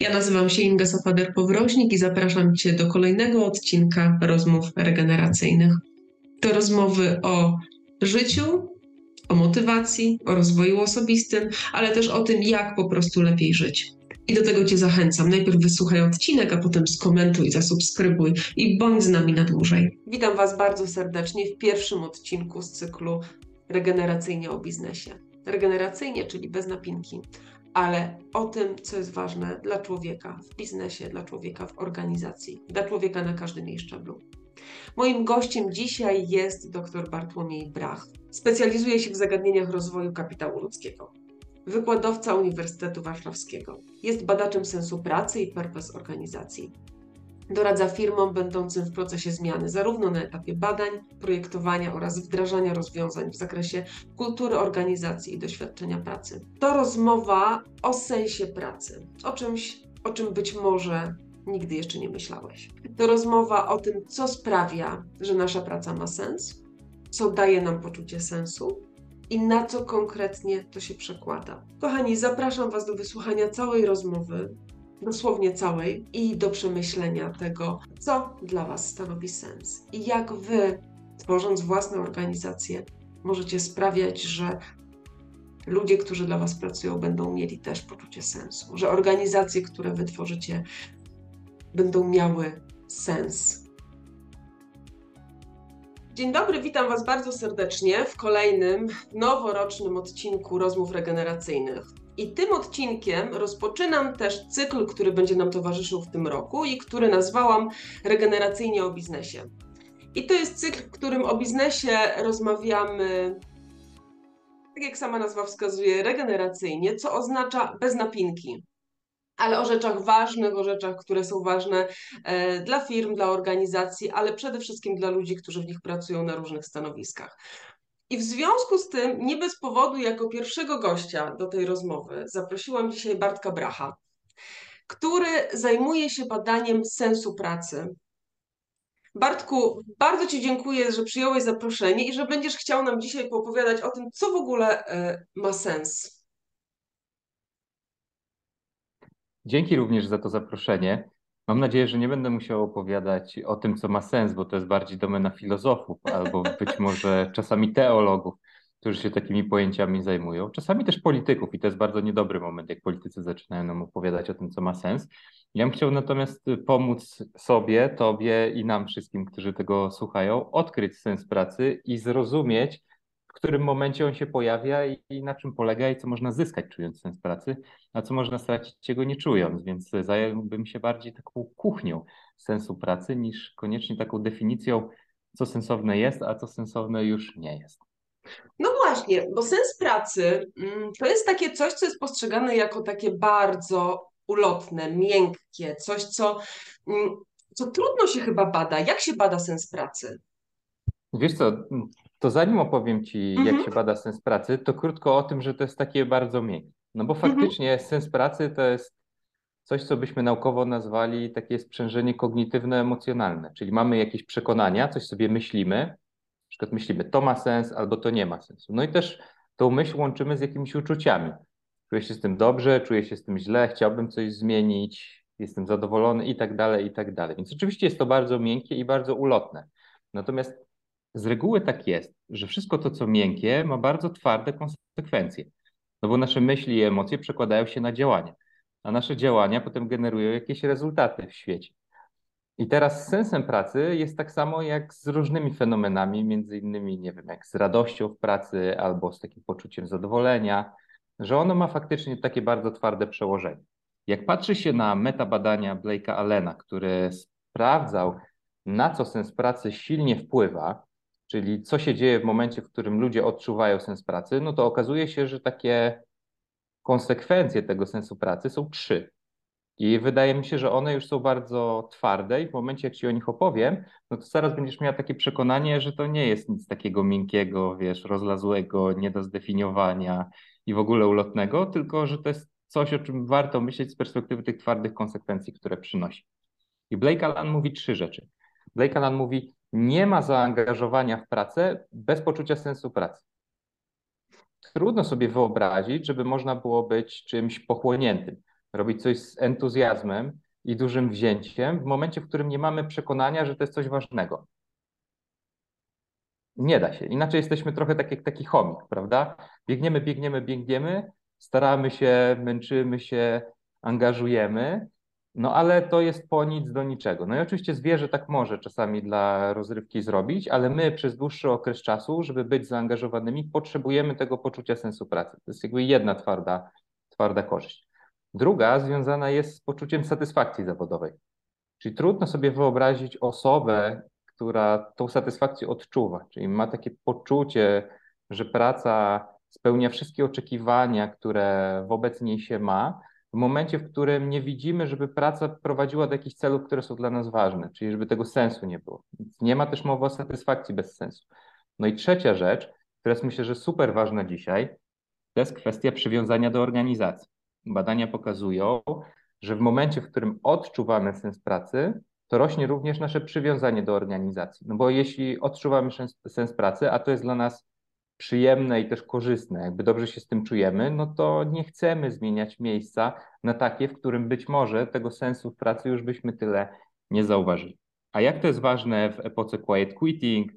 Ja nazywam się Inga Safader-Powroźnik i zapraszam Cię do kolejnego odcinka rozmów regeneracyjnych. To rozmowy o życiu, o motywacji, o rozwoju osobistym, ale też o tym, jak po prostu lepiej żyć. I do tego Cię zachęcam. Najpierw wysłuchaj odcinek, a potem skomentuj, zasubskrybuj i bądź z nami na dłużej. Witam Was bardzo serdecznie w pierwszym odcinku z cyklu Regeneracyjnie o biznesie. Regeneracyjnie, czyli bez napinki ale o tym, co jest ważne dla człowieka w biznesie, dla człowieka w organizacji, dla człowieka na każdym jej szczeblu. Moim gościem dzisiaj jest dr Bartłomiej Brach. Specjalizuje się w zagadnieniach rozwoju kapitału ludzkiego. Wykładowca Uniwersytetu Warszawskiego. Jest badaczem sensu pracy i purpose organizacji. Doradza firmom będącym w procesie zmiany, zarówno na etapie badań, projektowania oraz wdrażania rozwiązań w zakresie kultury organizacji i doświadczenia pracy. To rozmowa o sensie pracy, o czymś, o czym być może nigdy jeszcze nie myślałeś. To rozmowa o tym, co sprawia, że nasza praca ma sens, co daje nam poczucie sensu i na co konkretnie to się przekłada. Kochani, zapraszam Was do wysłuchania całej rozmowy dosłownie całej i do przemyślenia tego, co dla Was stanowi sens i jak Wy, tworząc własne organizacje, możecie sprawiać, że ludzie, którzy dla Was pracują, będą mieli też poczucie sensu, że organizacje, które Wy tworzycie, będą miały sens. Dzień dobry, witam Was bardzo serdecznie w kolejnym noworocznym odcinku rozmów regeneracyjnych. I tym odcinkiem rozpoczynam też cykl, który będzie nam towarzyszył w tym roku i który nazwałam Regeneracyjnie o biznesie. I to jest cykl, w którym o biznesie rozmawiamy, tak jak sama nazwa wskazuje, regeneracyjnie, co oznacza bez napinki ale o rzeczach ważnych, o rzeczach, które są ważne e, dla firm, dla organizacji, ale przede wszystkim dla ludzi, którzy w nich pracują na różnych stanowiskach. I w związku z tym, nie bez powodu, jako pierwszego gościa do tej rozmowy zaprosiłam dzisiaj Bartka Bracha, który zajmuje się badaniem sensu pracy. Bartku, bardzo Ci dziękuję, że przyjąłeś zaproszenie i że będziesz chciał nam dzisiaj poopowiadać o tym, co w ogóle y, ma sens. Dzięki również za to zaproszenie. Mam nadzieję, że nie będę musiał opowiadać o tym, co ma sens, bo to jest bardziej domena filozofów albo być może czasami teologów, którzy się takimi pojęciami zajmują. Czasami też polityków i to jest bardzo niedobry moment, jak politycy zaczynają nam opowiadać o tym, co ma sens. Ja bym chciał natomiast pomóc sobie, tobie i nam wszystkim, którzy tego słuchają, odkryć sens pracy i zrozumieć, w którym momencie on się pojawia i, i, na czym polega i co można zyskać czując sens pracy, a co można stracić go nie czując, więc zająłbym się bardziej taką kuchnią sensu pracy niż koniecznie taką definicją, co sensowne jest, a co sensowne już nie jest. No właśnie, bo sens pracy mm, to jest takie coś, co jest postrzegane jako takie bardzo ulotne, miękkie, coś, co, mm, co trudno się chyba bada. Jak się bada sens pracy? Wiesz co, to zanim opowiem Ci, mhm. jak się bada sens pracy, to krótko o tym, że to jest takie bardzo miękkie. No bo mhm. faktycznie mhm. sens pracy to jest coś, co byśmy naukowo nazwali takie sprzężenie kognitywno-emocjonalne, czyli mamy jakieś przekonania, coś sobie myślimy, na przykład myślimy, to ma sens albo to nie ma sensu. No i też tą myśl łączymy z jakimiś uczuciami. Czuję się z tym dobrze, czuję się z tym źle, chciałbym coś zmienić, jestem zadowolony i tak dalej, i tak dalej. Więc oczywiście jest to bardzo miękkie i bardzo ulotne. Natomiast z reguły tak jest, że wszystko to, co miękkie, ma bardzo twarde konsekwencje. No bo nasze myśli i emocje przekładają się na działania, a nasze działania potem generują jakieś rezultaty w świecie. I teraz sensem pracy jest tak samo jak z różnymi fenomenami, między innymi, nie wiem, jak z radością w pracy albo z takim poczuciem zadowolenia, że ono ma faktycznie takie bardzo twarde przełożenie. Jak patrzy się na metabadania Blake'a Allena, który sprawdzał, na co sens pracy silnie wpływa, czyli co się dzieje w momencie, w którym ludzie odczuwają sens pracy, no to okazuje się, że takie konsekwencje tego sensu pracy są trzy. I wydaje mi się, że one już są bardzo twarde i w momencie, jak ci o nich opowiem, no to zaraz będziesz miała takie przekonanie, że to nie jest nic takiego miękkiego, wiesz, rozlazłego, nie do zdefiniowania i w ogóle ulotnego, tylko że to jest coś, o czym warto myśleć z perspektywy tych twardych konsekwencji, które przynosi. I Blake Allen mówi trzy rzeczy. Blake Allen mówi, nie ma zaangażowania w pracę bez poczucia sensu pracy. Trudno sobie wyobrazić, żeby można było być czymś pochłoniętym. robić coś z entuzjazmem i dużym wzięciem w momencie, w którym nie mamy przekonania, że to jest coś ważnego. Nie da się. Inaczej jesteśmy trochę tak jak taki chomik, prawda? Biegniemy, biegniemy, biegniemy, staramy się, męczymy się, angażujemy, no ale to jest po nic do niczego. No i oczywiście zwierzę tak może czasami dla rozrywki zrobić, ale my przez dłuższy okres czasu, żeby być zaangażowanymi, potrzebujemy tego poczucia sensu pracy. To jest jakby jedna twarda, twarda korzyść. Druga związana jest z poczuciem satysfakcji zawodowej. Czyli trudno sobie wyobrazić osobę, która tą satysfakcję odczuwa, czyli ma takie poczucie, że praca spełnia wszystkie oczekiwania, które wobec niej się ma, w momencie, w którym nie widzimy, żeby praca prowadziła do jakichś celów, które są dla nas ważne, czyli żeby tego sensu nie było. Więc nie ma też mowy o satysfakcji bez sensu. No i trzecia rzecz, która jest myślę, że super ważna dzisiaj, to jest kwestia przywiązania do organizacji. Badania pokazują, że w momencie, w którym odczuwamy sens pracy, to rośnie również nasze przywiązanie do organizacji. No bo jeśli odczuwamy sens, sens pracy, a to jest dla nas przyjemne i też korzystne, jakby dobrze się z tym czujemy, no to nie chcemy zmieniać miejsca na takie, w którym być może tego sensu w pracy już byśmy tyle nie zauważyli. A jak to jest ważne w epoce quiet quitting, w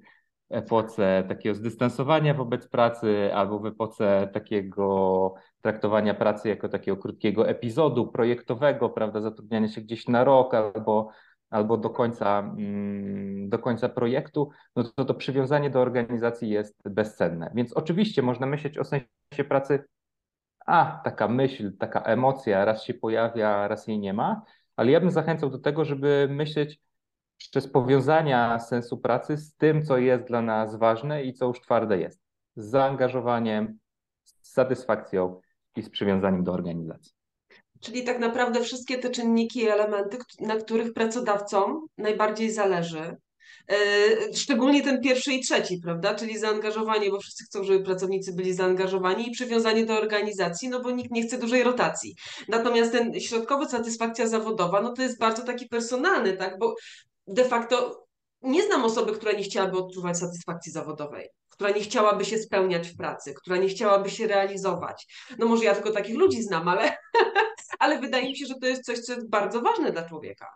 epoce takiego zdystansowania wobec pracy, albo w epoce takiego traktowania pracy jako takiego krótkiego epizodu projektowego, prawda, zatrudniania się gdzieś na rok albo albo do końca, mm, do końca projektu, no to to przywiązanie do organizacji jest bezcenne. Więc oczywiście można myśleć o sensie pracy, a taka myśl, taka emocja raz się pojawia, raz jej nie ma, ale ja bym zachęcał do tego, żeby myśleć przez powiązania sensu pracy z tym, co jest dla nas ważne i co już twarde jest. Z zaangażowaniem, z satysfakcją i z przywiązaniem do organizacji. Czyli tak naprawdę wszystkie te czynniki i elementy, na których pracodawcom najbardziej zależy. E, szczególnie ten pierwszy i trzeci, prawda? Czyli zaangażowanie, bo wszyscy chcą, żeby pracownicy byli zaangażowani i przywiązanie do organizacji, no bo nikt nie chce dużej rotacji. Natomiast ten środkowy satysfakcja zawodowa, no to jest bardzo taki personalny, tak? Bo de facto nie znam osoby, która nie chciałaby odczuwać satysfakcji zawodowej która nie chciałaby się spełniać w pracy, która nie chciałaby się realizować. No może ja tylko takich ludzi znam, ale, ale wydaje mi się, że to jest coś, co jest bardzo ważne dla człowieka.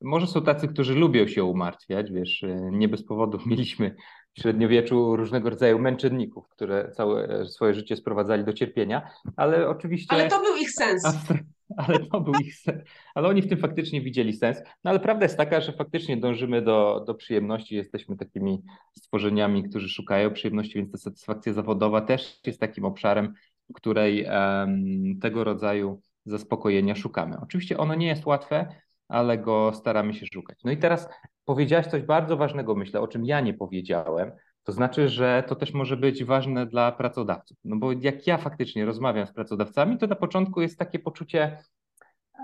Może są tacy, którzy lubią się umartwiać, wiesz, nie bez powodu mieliśmy w średniowieczu różnego rodzaju męczenników, które całe swoje życie sprowadzali do cierpienia, ale oczywiście... Ale to był ich sens. ale to był ich sens. Ale oni w tym faktycznie widzieli sens. No ale prawda jest taka, że faktycznie dążymy do, do przyjemności, jesteśmy takimi stworzeniami, którzy szukają przyjemności, więc ta satysfakcja zawodowa też jest takim obszarem, w której um, tego rodzaju zaspokojenia szukamy. Oczywiście ono nie jest łatwe, ale go staramy się szukać. No i teraz powiedziałaś coś bardzo ważnego, myślę, o czym ja nie powiedziałem, to znaczy, że to też może być ważne dla pracodawców. No bo jak ja faktycznie rozmawiam z pracodawcami, to na początku jest takie poczucie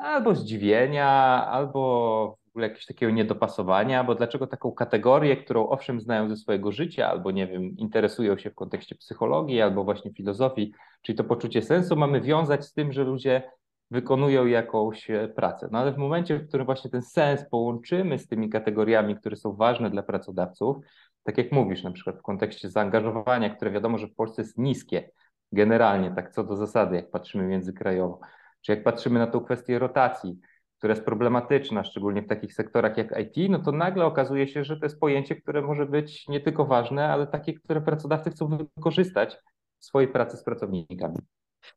albo zdziwienia, albo w ogóle jakiegoś takiego niedopasowania, bo dlaczego taką kategorię, którą owszem znają ze swojego życia, albo nie wiem, interesują się w kontekście psychologii, albo właśnie filozofii, czyli to poczucie sensu mamy wiązać z tym, że ludzie wykonują jakąś pracę. No ale w momencie, w którym właśnie ten sens połączymy z tymi kategoriami, które są ważne dla pracodawców, tak jak mówisz, na przykład w kontekście zaangażowania, które wiadomo, że w Polsce jest niskie, generalnie, tak co do zasady, jak patrzymy międzykrajowo, czy jak patrzymy na tą kwestię rotacji, która jest problematyczna, szczególnie w takich sektorach jak IT, no to nagle okazuje się, że to jest pojęcie, które może być nie tylko ważne, ale takie, które pracodawcy chcą wykorzystać w swojej pracy z pracownikami.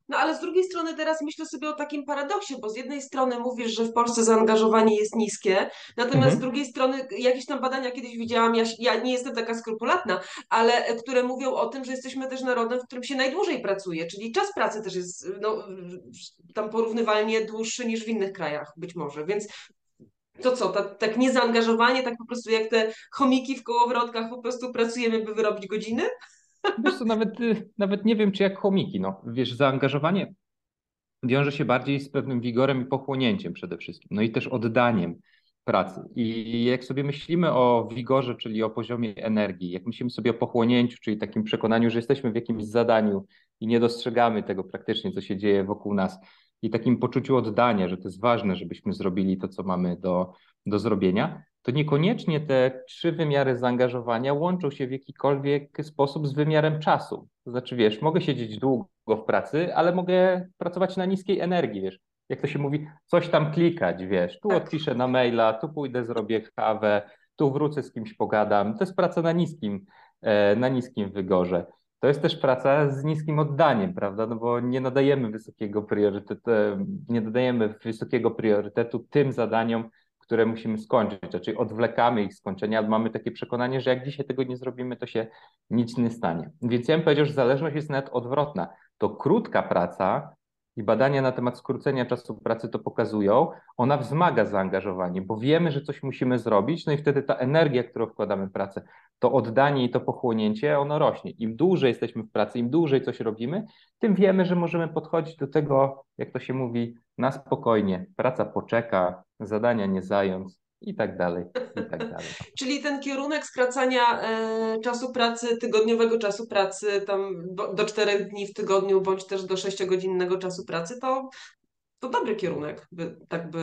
No ale z drugiej strony teraz myślę sobie o takim paradoksie, bo z jednej strony mówisz, że w Polsce zaangażowanie jest niskie, natomiast mhm. z drugiej strony jakieś tam badania kiedyś widziałam, ja, ja nie jestem taka skrupulatna, ale które mówią o tym, że jesteśmy też narodem, w którym się najdłużej pracuje, czyli czas pracy też jest no, tam porównywalnie dłuższy niż w innych krajach być może, więc to co, tak, tak niezaangażowanie, tak po prostu jak te chomiki w kołowrotkach po prostu pracujemy, by wyrobić godziny? Wiesz co, nawet, y, nawet nie wiem, czy jak chomiki, no. Wiesz, zaangażowanie wiąże się bardziej z pewnym wigorem i pochłonięciem przede wszystkim, no i też oddaniem pracy. I jak sobie myślimy o wigorze, czyli o poziomie energii, jak myślimy sobie o pochłonięciu, czyli takim przekonaniu, że jesteśmy w jakimś zadaniu i nie dostrzegamy tego praktycznie, co się dzieje wokół nas, i takim poczuciu oddania, że to jest ważne, żebyśmy zrobili to, co mamy do, do zrobienia, to niekoniecznie te trzy wymiary zaangażowania łączą się w jakikolwiek sposób z wymiarem czasu. To znaczy, wiesz, mogę siedzieć długo w pracy, ale mogę pracować na niskiej energii, wiesz. jak to się mówi, coś tam klikać, wiesz, tu Tak. odpiszę na maila, tu pójdę, zrobię kawę, tu wrócę z kimś pogadam. To jest praca na niskim, e, na niskim wygorze. To jest też praca z niskim oddaniem, prawda? No bo nie nadajemy wysokiego priorytetu, nie nadajemy wysokiego priorytetu tym zadaniom, które musimy skończyć, czyli odwlekamy ich skończenia, mamy takie przekonanie, że jak dzisiaj tego nie zrobimy, to się nic nie stanie. Więc ja bym powiedział, że zależność jest nawet odwrotna. To krótka praca i badania na temat skrócenia czasu pracy to pokazują, ona wzmaga zaangażowanie, bo wiemy, że coś musimy zrobić, no i wtedy ta energia, którą wkładamy w pracę, to oddanie i to pochłonięcie, ono rośnie. Im dłużej jesteśmy w pracy, im dłużej coś robimy, tym wiemy, że możemy podchodzić do tego, jak to się mówi, na spokojnie. Praca poczeka, zadania nie zając i tak dalej, i tak dalej. Czyli ten kierunek skracania e, czasu pracy, tygodniowego czasu pracy, tam do, do czterech dni w tygodniu, bądź też do sześciogodzinnego czasu pracy, to, to dobry kierunek, by, tak, by,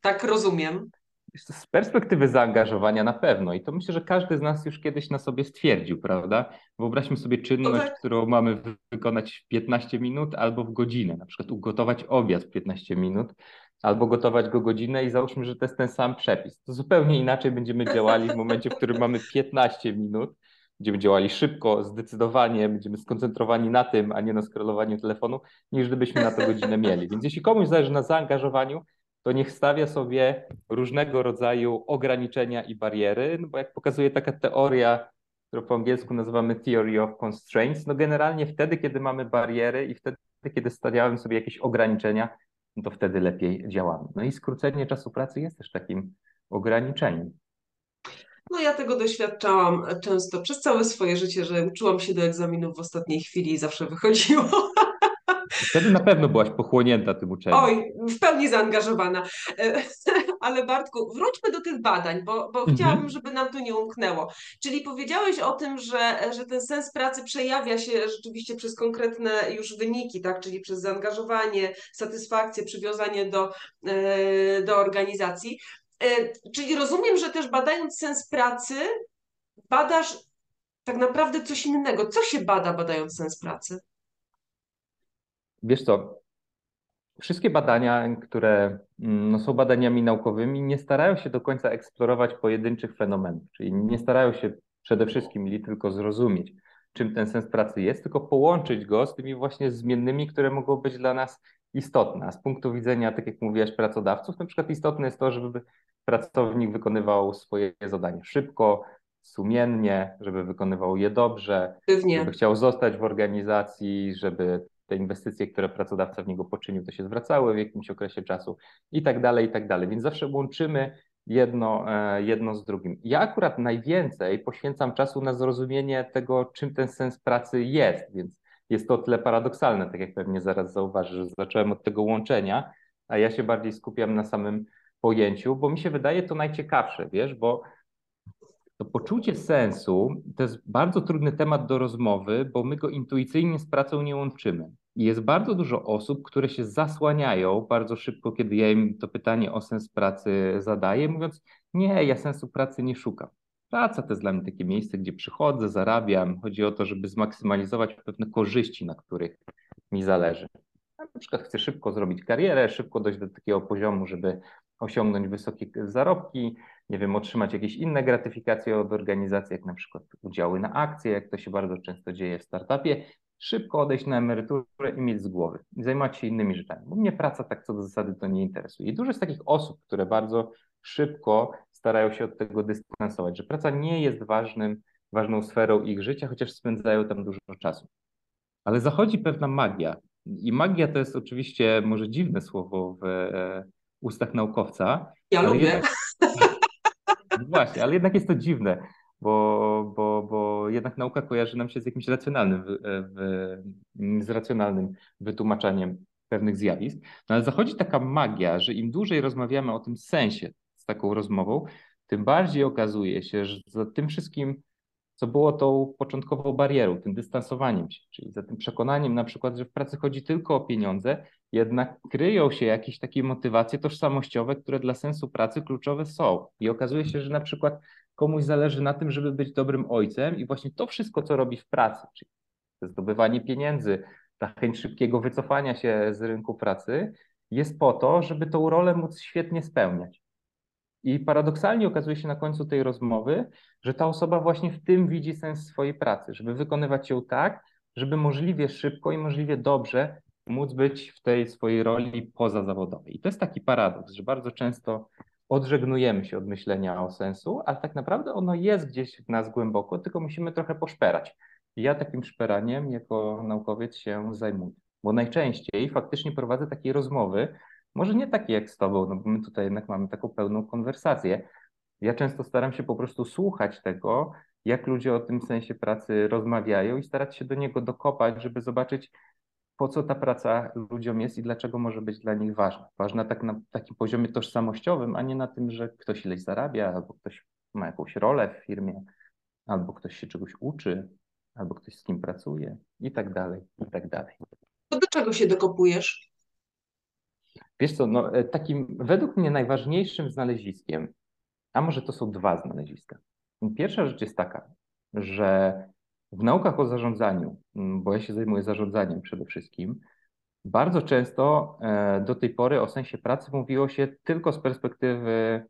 tak rozumiem. Z perspektywy zaangażowania na pewno i to myślę, że każdy z nas już kiedyś na sobie stwierdził, prawda? Wyobraźmy sobie czynność, tak. którą mamy wykonać w 15 minut albo w godzinę, na przykład ugotować obiad w 15 minut albo gotować go godzinę i załóżmy, że to jest ten sam przepis. To zupełnie inaczej będziemy działali w momencie, w którym mamy 15 minut, będziemy działali szybko, zdecydowanie, będziemy skoncentrowani na tym, a nie na scrollowaniu telefonu, niż gdybyśmy na to godzinę mieli. Więc jeśli komuś zależy na zaangażowaniu, to niech stawia sobie różnego rodzaju ograniczenia i bariery, no bo jak pokazuje taka teoria, którą po angielsku nazywamy Theory of Constraints, no generalnie wtedy, kiedy mamy bariery i wtedy, kiedy stawiałem sobie jakieś ograniczenia, no to wtedy lepiej działamy. No i skrócenie czasu pracy jest też takim ograniczeniem. No ja tego doświadczałam często przez całe swoje życie, że uczyłam się do egzaminów w ostatniej chwili i zawsze wychodziło. Wtedy na pewno byłaś pochłonięta tym uczeniem. Oj, w pełni zaangażowana. E, ale Bartku, wróćmy do tych badań, bo, bo Mhm. chciałabym, żeby nam to nie umknęło. Czyli powiedziałeś o tym, że, że ten sens pracy przejawia się rzeczywiście przez konkretne już wyniki, tak? Czyli przez zaangażowanie, satysfakcję, przywiązanie do, e, do organizacji. E, Czyli rozumiem, że też badając sens pracy, badasz tak naprawdę coś innego. Co się bada, badając sens pracy? Wiesz co, wszystkie badania, które mm, no, są badaniami naukowymi, nie starają się do końca eksplorować pojedynczych fenomenów, czyli nie starają się przede wszystkim li tylko zrozumieć, czym ten sens pracy jest, tylko połączyć go z tymi właśnie zmiennymi, które mogą być dla nas istotne. A z punktu widzenia, tak jak mówiłaś, pracodawców, na przykład istotne jest to, żeby pracownik wykonywał swoje zadanie szybko, sumiennie, żeby wykonywał je dobrze, Pewnie. żeby chciał zostać w organizacji, żeby te inwestycje, które pracodawca w niego poczynił, to się zwracały w jakimś okresie czasu i tak dalej, i tak dalej. Więc zawsze łączymy jedno, e, jedno z drugim. Ja akurat najwięcej poświęcam czasu na zrozumienie tego, czym ten sens pracy jest, więc jest to tyle paradoksalne, tak jak pewnie zaraz zauważysz, że zacząłem od tego łączenia, a ja się bardziej skupiam na samym pojęciu, bo mi się wydaje to najciekawsze, wiesz, bo to poczucie sensu to jest bardzo trudny temat do rozmowy, bo my go intuicyjnie z pracą nie łączymy. I jest bardzo dużo osób, które się zasłaniają bardzo szybko, kiedy ja im to pytanie o sens pracy zadaję, mówiąc: Nie, ja sensu pracy nie szukam. Praca to jest dla mnie takie miejsce, gdzie przychodzę, zarabiam. Chodzi o to, żeby zmaksymalizować pewne korzyści, na których mi zależy. Na przykład chcę szybko zrobić karierę, szybko dojść do takiego poziomu, żeby osiągnąć wysokie zarobki, nie wiem, otrzymać jakieś inne gratyfikacje od organizacji, jak na przykład udziały na akcje, jak to się bardzo często dzieje w startupie, szybko odejść na emeryturę i mieć z głowy i zajmować się innymi rzeczami, bo mnie praca tak co do zasady to nie interesuje. I dużo jest takich osób, które bardzo szybko starają się od tego dystansować, że praca nie jest ważnym, ważną sferą ich życia, chociaż spędzają tam dużo czasu. Ale zachodzi pewna magia. I magia to jest oczywiście może dziwne słowo w e, ustach naukowca. Ja lubię. Jednak, właśnie, ale jednak jest to dziwne, bo, bo, bo jednak nauka kojarzy nam się z jakimś racjonalnym, wy- z racjonalnym wytłumaczaniem pewnych zjawisk. No ale zachodzi taka magia, że im dłużej rozmawiamy o tym sensie z taką rozmową, tym bardziej okazuje się, że za tym wszystkim, co było tą początkową barierą, tym dystansowaniem się, czyli za tym przekonaniem na przykład, że w pracy chodzi tylko o pieniądze, jednak kryją się jakieś takie motywacje tożsamościowe, które dla sensu pracy kluczowe są. I okazuje się, że na przykład komuś zależy na tym, żeby być dobrym ojcem i właśnie to wszystko, co robi w pracy, czyli zdobywanie pieniędzy, ta chęć szybkiego wycofania się z rynku pracy, jest po to, żeby tą rolę móc świetnie spełniać. I paradoksalnie okazuje się na końcu tej rozmowy, że ta osoba właśnie w tym widzi sens swojej pracy, żeby wykonywać ją tak, żeby możliwie szybko i możliwie dobrze móc być w tej swojej roli pozazawodowej. I to jest taki paradoks, że bardzo często odżegnujemy się od myślenia o sensu, ale tak naprawdę ono jest gdzieś w nas głęboko, tylko musimy trochę poszperać. I ja takim szperaniem jako naukowiec się zajmuję, bo najczęściej faktycznie prowadzę takie rozmowy, może nie takie jak z tobą, no bo my tutaj jednak mamy taką pełną konwersację. Ja często staram się po prostu słuchać tego, jak ludzie o tym sensie pracy rozmawiają i starać się do niego dokopać, żeby zobaczyć, po co ta praca ludziom jest i dlaczego może być dla nich ważna. Ważna tak na takim poziomie tożsamościowym, a nie na tym, że ktoś ileś zarabia, albo ktoś ma jakąś rolę w firmie, albo ktoś się czegoś uczy, albo ktoś z kim pracuje i tak dalej, i tak dalej. To do czego się dokopujesz? Wiesz co, no, e, takim według mnie najważniejszym znaleziskiem, a może to są dwa znaleziska. Pierwsza rzecz jest taka, że w naukach o zarządzaniu, mm, bo ja się zajmuję zarządzaniem przede wszystkim, bardzo często e, do tej pory o sensie pracy mówiło się tylko z perspektywy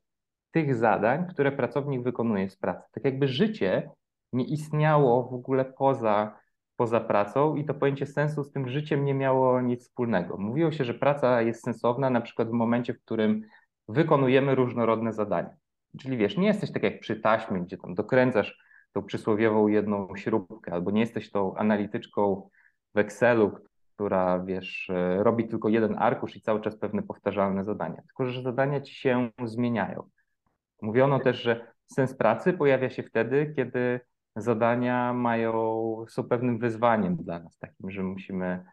tych zadań, które pracownik wykonuje z pracy. Tak jakby życie nie istniało w ogóle poza, poza pracą i to pojęcie sensu z tym życiem nie miało nic wspólnego. Mówiło się, że praca jest sensowna na przykład w momencie, w którym wykonujemy różnorodne zadania. Czyli wiesz, nie jesteś tak jak przy taśmie, gdzie tam dokręcasz tą przysłowiową jedną śrubkę, albo nie jesteś tą analityczką w Excelu, która wiesz, e, robi tylko jeden arkusz i cały czas pewne powtarzalne zadania. Tylko, że zadania ci się zmieniają. Mówiono też, że sens pracy pojawia się wtedy, kiedy zadania mają, są pewnym wyzwaniem dla nas, takim, że musimy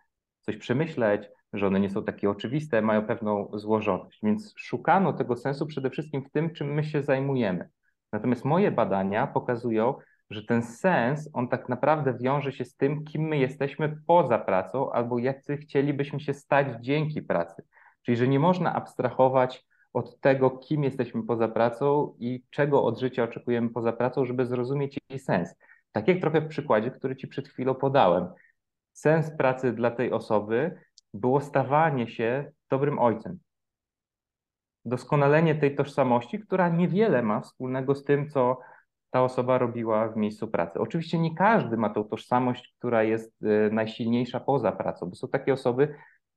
coś przemyśleć, że one nie są takie oczywiste, mają pewną złożoność. Więc szukano tego sensu przede wszystkim w tym, czym my się zajmujemy. Natomiast moje badania pokazują, że ten sens, on tak naprawdę wiąże się z tym, kim my jesteśmy poza pracą, albo jacy chcielibyśmy się stać dzięki pracy. Czyli, że nie można abstrahować od tego, kim jesteśmy poza pracą i czego od życia oczekujemy poza pracą, żeby zrozumieć jej sens. Tak jak trochę w przykładzie, który Ci przed chwilą podałem. Sens pracy dla tej osoby było stawanie się dobrym ojcem. Doskonalenie tej tożsamości, która niewiele ma wspólnego z tym, co ta osoba robiła w miejscu pracy. Oczywiście nie każdy ma tą tożsamość, która jest y, najsilniejsza poza pracą, bo są takie osoby,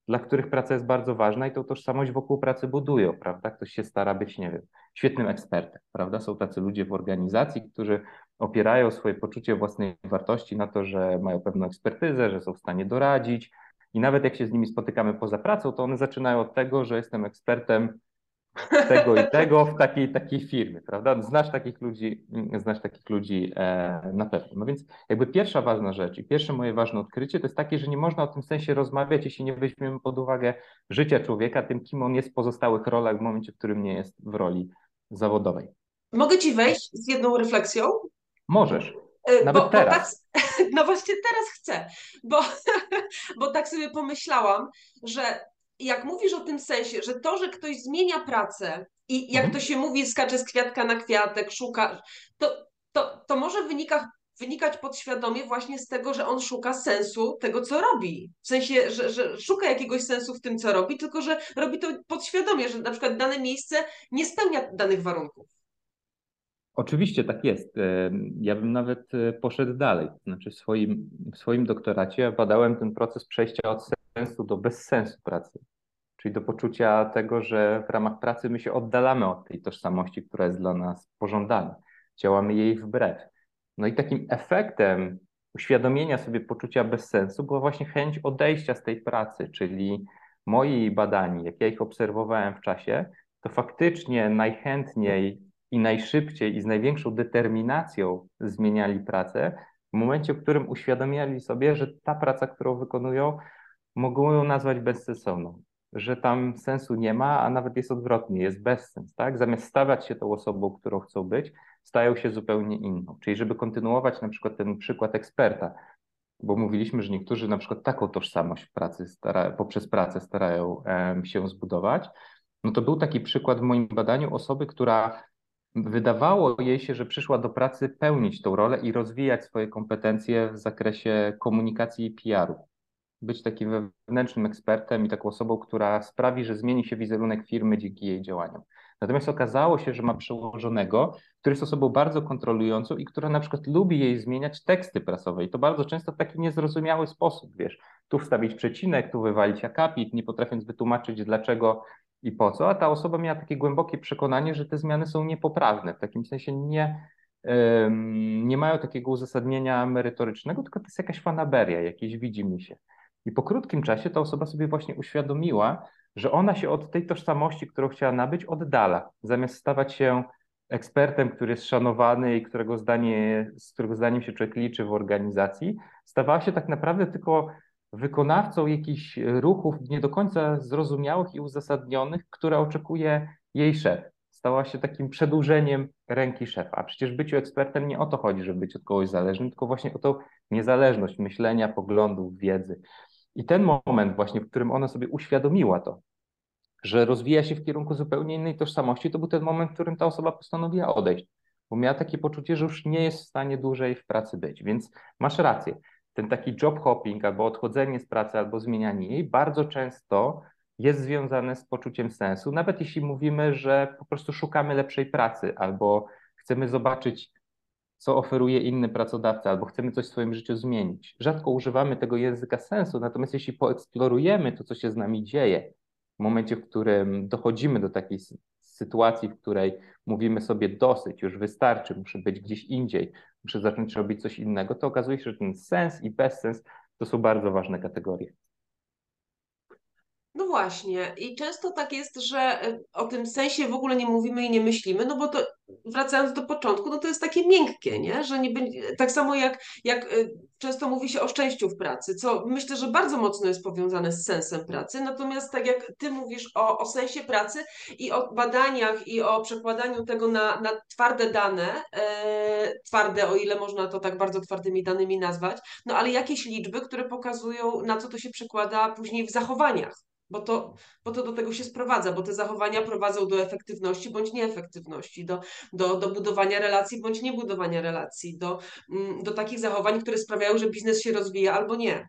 dla których praca jest bardzo ważna i tą tożsamość wokół pracy budują, prawda? Ktoś się stara być, nie wiem, świetnym ekspertem, prawda? Są tacy ludzie w organizacji, którzy opierają swoje poczucie własnej wartości na to, że mają pewną ekspertyzę, że są w stanie doradzić. I nawet jak się z nimi spotykamy poza pracą, to one zaczynają od tego, że jestem ekspertem tego i tego w takiej takiej firmie, prawda? Znasz takich ludzi, znasz takich ludzi e, na pewno. No więc jakby pierwsza ważna rzecz i pierwsze moje ważne odkrycie to jest takie, że nie można o tym sensie rozmawiać, jeśli nie weźmiemy pod uwagę życia człowieka, tym kim on jest w pozostałych rolach w momencie, w którym nie jest w roli zawodowej. Mogę ci wejść z jedną refleksją? Możesz. E, Nawet bo, teraz. Bo tak, no właśnie teraz chcę, bo, bo tak sobie pomyślałam, że jak mówisz o tym sensie, że to, że ktoś zmienia pracę i jak mhm. to się mówi, skacze z kwiatka na kwiatek, szuka, to, to, to może wynika, wynikać podświadomie właśnie z tego, że on szuka sensu tego, co robi. W sensie, że, że szuka jakiegoś sensu w tym, co robi, tylko że robi to podświadomie, że na przykład dane miejsce nie spełnia danych warunków. Oczywiście tak jest. Ja bym nawet e, poszedł dalej. Znaczy w swoim, w swoim doktoracie badałem ten proces przejścia od sensu do bezsensu pracy. Czyli do poczucia tego, że w ramach pracy my się oddalamy od tej tożsamości, która jest dla nas pożądana. Działamy jej wbrew. No i takim efektem uświadomienia sobie poczucia bezsensu była właśnie chęć odejścia z tej pracy, czyli moi badani, jak ja ich obserwowałem w czasie, to faktycznie najchętniej i najszybciej i z największą determinacją zmieniali pracę w momencie, w którym uświadamiali sobie, że ta praca, którą wykonują, mogą ją nazwać bezsensowną, że tam sensu nie ma, a nawet jest odwrotnie, jest bezsens, tak? Zamiast stawać się tą osobą, którą chcą być, stają się zupełnie inną. Czyli żeby kontynuować na przykład ten przykład eksperta, bo mówiliśmy, że niektórzy na przykład taką tożsamość pracy stara, poprzez pracę starają się zbudować, no to był taki przykład w moim badaniu osoby, która wydawało jej się, że przyszła do pracy pełnić tą rolę i rozwijać swoje kompetencje w zakresie komunikacji i PR-u. być takim wewnętrznym ekspertem i taką osobą, która sprawi, że zmieni się wizerunek firmy dzięki jej działaniom. Natomiast okazało się, że ma przełożonego, który jest osobą bardzo kontrolującą i która na przykład lubi jej zmieniać teksty prasowe i to bardzo często w taki niezrozumiały sposób, wiesz, tu wstawić przecinek, tu wywalić akapit, nie potrafiąc wytłumaczyć dlaczego i po co, a ta osoba miała takie głębokie przekonanie, że te zmiany są niepoprawne, w takim sensie nie, nie mają takiego uzasadnienia merytorycznego, tylko to jest jakaś fanaberia, jakieś widzimy się. I po krótkim czasie ta osoba sobie właśnie uświadomiła, że ona się od tej tożsamości, którą chciała nabyć, oddala. Zamiast stawać się ekspertem, który jest szanowany i którego zdanie, z którego zdaniem się człowiek liczy w organizacji, stawała się tak naprawdę tylko wykonawcą jakichś ruchów nie do końca zrozumiałych i uzasadnionych, które oczekuje jej szef. Stała się takim przedłużeniem ręki szefa. A przecież byciu ekspertem nie o to chodzi, żeby być od kogoś zależnym, tylko właśnie o tą niezależność myślenia, poglądów, wiedzy. I ten moment właśnie, w którym ona sobie uświadomiła to, że rozwija się w kierunku zupełnie innej tożsamości, to był ten moment, w którym ta osoba postanowiła odejść, bo miała takie poczucie, że już nie jest w stanie dłużej w pracy być. Więc masz rację. Ten taki job hopping albo odchodzenie z pracy, albo zmienianie jej bardzo często jest związane z poczuciem sensu, nawet jeśli mówimy, że po prostu szukamy lepszej pracy albo chcemy zobaczyć co oferuje inny pracodawca, albo chcemy coś w swoim życiu zmienić. Rzadko używamy tego języka sensu, natomiast jeśli poeksplorujemy to, co się z nami dzieje, w momencie, w którym dochodzimy do takiej sytuacji, w której mówimy sobie dosyć, już wystarczy, muszę być gdzieś indziej, muszę zacząć robić coś innego, to okazuje się, że ten sens i bezsens to są bardzo ważne kategorie. No właśnie, i często tak jest, że y, o tym sensie w ogóle nie mówimy i nie myślimy, no bo to wracając do początku, no to jest takie miękkie, nie? Że nie tak samo jak, jak y, często mówi się o szczęściu w pracy, co myślę, że bardzo mocno jest powiązane z sensem pracy, natomiast tak jak ty mówisz o, o sensie pracy i o badaniach i o przekładaniu tego na, na twarde dane, e, twarde, o ile można to tak bardzo twardymi danymi nazwać, no ale jakieś liczby, które pokazują, na co to się przekłada później w zachowaniach bo to, bo to do tego się sprowadza, bo te zachowania prowadzą do efektywności bądź nieefektywności, do, do, do budowania relacji bądź niebudowania relacji, do, mm, do takich zachowań, które sprawiają, że biznes się rozwija albo nie.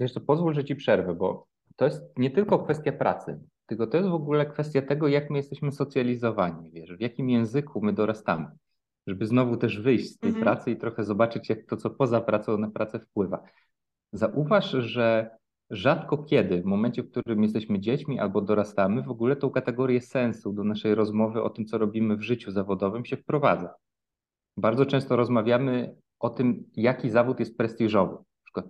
Wiesz, to pozwól, że ci przerwę, bo to jest nie tylko kwestia pracy, tylko to jest w ogóle kwestia tego, jak my jesteśmy socjalizowani, wiesz, w jakim języku my dorastamy, żeby znowu też wyjść z tej mhm. pracy i trochę zobaczyć, jak to, co poza pracą na pracę wpływa. Zauważ, że rzadko kiedy, w momencie, w którym jesteśmy dziećmi albo dorastamy, w ogóle tą kategorię sensu do naszej rozmowy o tym, co robimy w życiu zawodowym, się wprowadza. Bardzo często rozmawiamy o tym, jaki zawód jest prestiżowy. Na przykład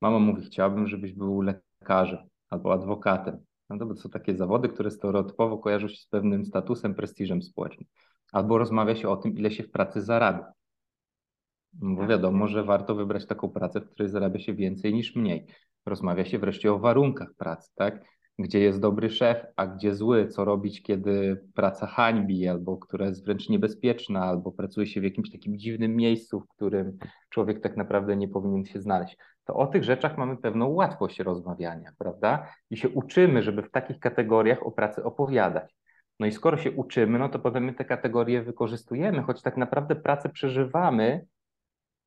mama mówi, chciałabym, żebyś był lekarzem albo adwokatem. No to są takie zawody, które stereotypowo kojarzą się z pewnym statusem, prestiżem społecznym. Albo rozmawia się o tym, ile się w pracy zarabia. Bo tak. wiadomo, że warto wybrać taką pracę, w której zarabia się więcej niż mniej. Rozmawia się wreszcie o warunkach pracy, tak? Gdzie jest dobry szef, a gdzie zły, co robić, kiedy praca hańbi, albo która jest wręcz niebezpieczna, albo pracuje się w jakimś takim dziwnym miejscu, w którym człowiek tak naprawdę nie powinien się znaleźć. To o tych rzeczach mamy pewną łatwość rozmawiania, prawda? I się uczymy, żeby w takich kategoriach o pracy opowiadać. No i skoro się uczymy, no to potem my te kategorie wykorzystujemy, choć tak naprawdę pracę przeżywamy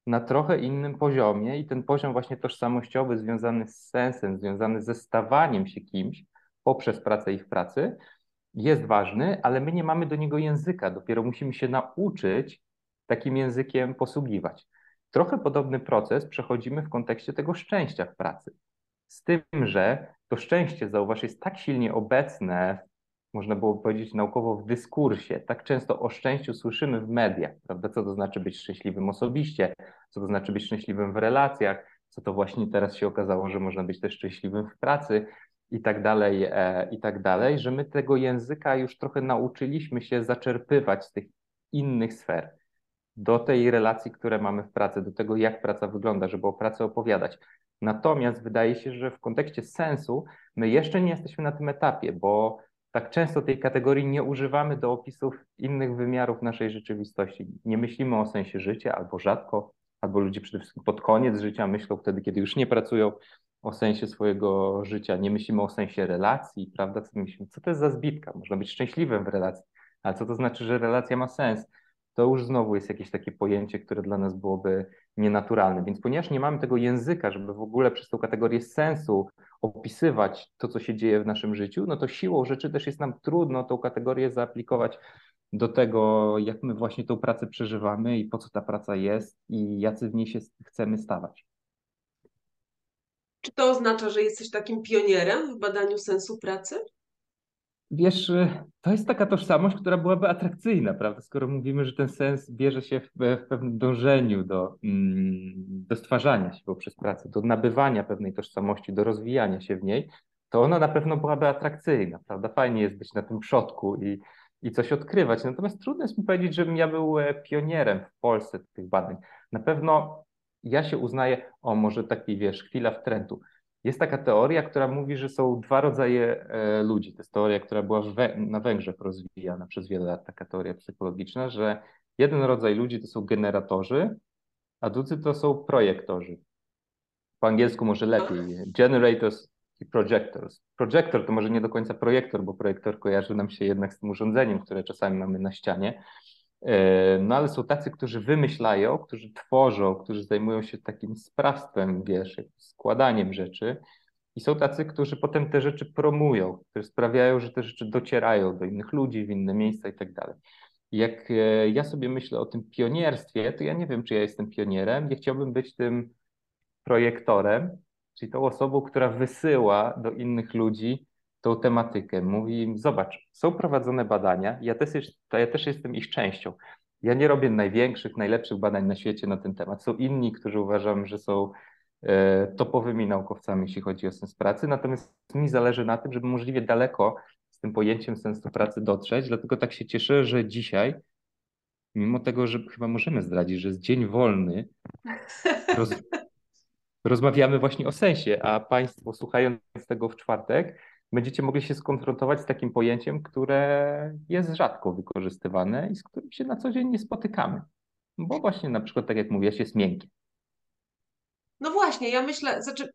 na trochę innym poziomie i ten poziom właśnie tożsamościowy związany z sensem, związany ze stawaniem się kimś poprzez pracę i w pracy jest ważny, ale my nie mamy do niego języka, dopiero musimy się nauczyć takim językiem posługiwać. Trochę podobny proces przechodzimy w kontekście tego szczęścia w pracy. Z tym, że to szczęście, zauważ, jest tak silnie obecne można było powiedzieć naukowo w dyskursie. Tak często o szczęściu słyszymy w mediach, prawda? Co to znaczy być szczęśliwym osobiście, co to znaczy być szczęśliwym w relacjach, co to właśnie teraz się okazało, że można być też szczęśliwym w pracy i tak dalej, e, i tak dalej, że my tego języka już trochę nauczyliśmy się zaczerpywać z tych innych sfer do tej relacji, które mamy w pracy, do tego, jak praca wygląda, żeby o pracy opowiadać. Natomiast wydaje się, że w kontekście sensu my jeszcze nie jesteśmy na tym etapie, bo tak często tej kategorii nie używamy do opisów innych wymiarów naszej rzeczywistości. Nie myślimy o sensie życia, albo rzadko, albo ludzie przede wszystkim pod koniec życia myślą wtedy, kiedy już nie pracują o sensie swojego życia. Nie myślimy o sensie relacji, prawda? Co, myślimy? co to jest za zbitka? Można być szczęśliwym w relacji, ale co to znaczy, że relacja ma sens? to już znowu jest jakieś takie pojęcie, które dla nas byłoby nienaturalne. Więc ponieważ nie mamy tego języka, żeby w ogóle przez tą kategorię sensu opisywać to, co się dzieje w naszym życiu, no to siłą rzeczy też jest nam trudno tą kategorię zaaplikować do tego, jak my właśnie tą pracę przeżywamy i po co ta praca jest i jacy w niej się chcemy stawać. Czy to oznacza, że jesteś takim pionierem w badaniu sensu pracy? Wiesz, y, to jest taka tożsamość, która byłaby atrakcyjna, prawda? Skoro mówimy, że ten sens bierze się w, w pewnym dążeniu do, mm, do stwarzania się poprzez pracę, do nabywania pewnej tożsamości, do rozwijania się w niej, to ona na pewno byłaby atrakcyjna, prawda? Fajnie jest być na tym przodku i, i coś odkrywać. Natomiast trudno jest mi powiedzieć, żebym ja był e, pionierem w Polsce tych badań. Na pewno ja się uznaję, o może taki, wiesz, chwila w trendu jest taka teoria, która mówi, że są dwa rodzaje e, ludzi. To jest teoria, która była na Węgrzech rozwijana przez wiele lat, taka teoria psychologiczna, że jeden rodzaj ludzi to są generatorzy, a drudzy to są projektorzy. Po angielsku może lepiej. Generators i projectors. Projector to może nie do końca projektor, bo projektor kojarzy nam się jednak z tym urządzeniem, które czasami mamy na ścianie, no ale są tacy, którzy wymyślają, którzy tworzą, którzy zajmują się takim sprawstwem, wiesz, składaniem rzeczy. I są tacy, którzy potem te rzeczy promują, które sprawiają, że te rzeczy docierają do innych ludzi, w inne miejsca i tak dalej. Jak e, ja sobie myślę o tym pionierstwie, to ja nie wiem, czy ja jestem pionierem. Ja chciałbym być tym projektorem, czyli tą osobą, która wysyła do innych ludzi tą tematykę. Mówi im, zobacz, są prowadzone badania, ja też, jest, ja też jestem ich częścią. Ja nie robię największych, najlepszych badań na świecie na ten temat. Są inni, którzy uważam, że są e, topowymi naukowcami, jeśli chodzi o sens pracy, natomiast mi zależy na tym, żeby możliwie daleko z tym pojęciem sensu pracy dotrzeć, dlatego tak się cieszę, że dzisiaj, mimo tego, że chyba możemy zdradzić, że jest dzień wolny, roz, rozmawiamy właśnie o sensie, a Państwo słuchając tego w czwartek, będziecie mogli się skonfrontować z takim pojęciem, które jest rzadko wykorzystywane i z którym się na co dzień nie spotykamy. Bo właśnie na przykład, tak jak mówiłaś, jest miękkie. No właśnie, ja myślę, znaczy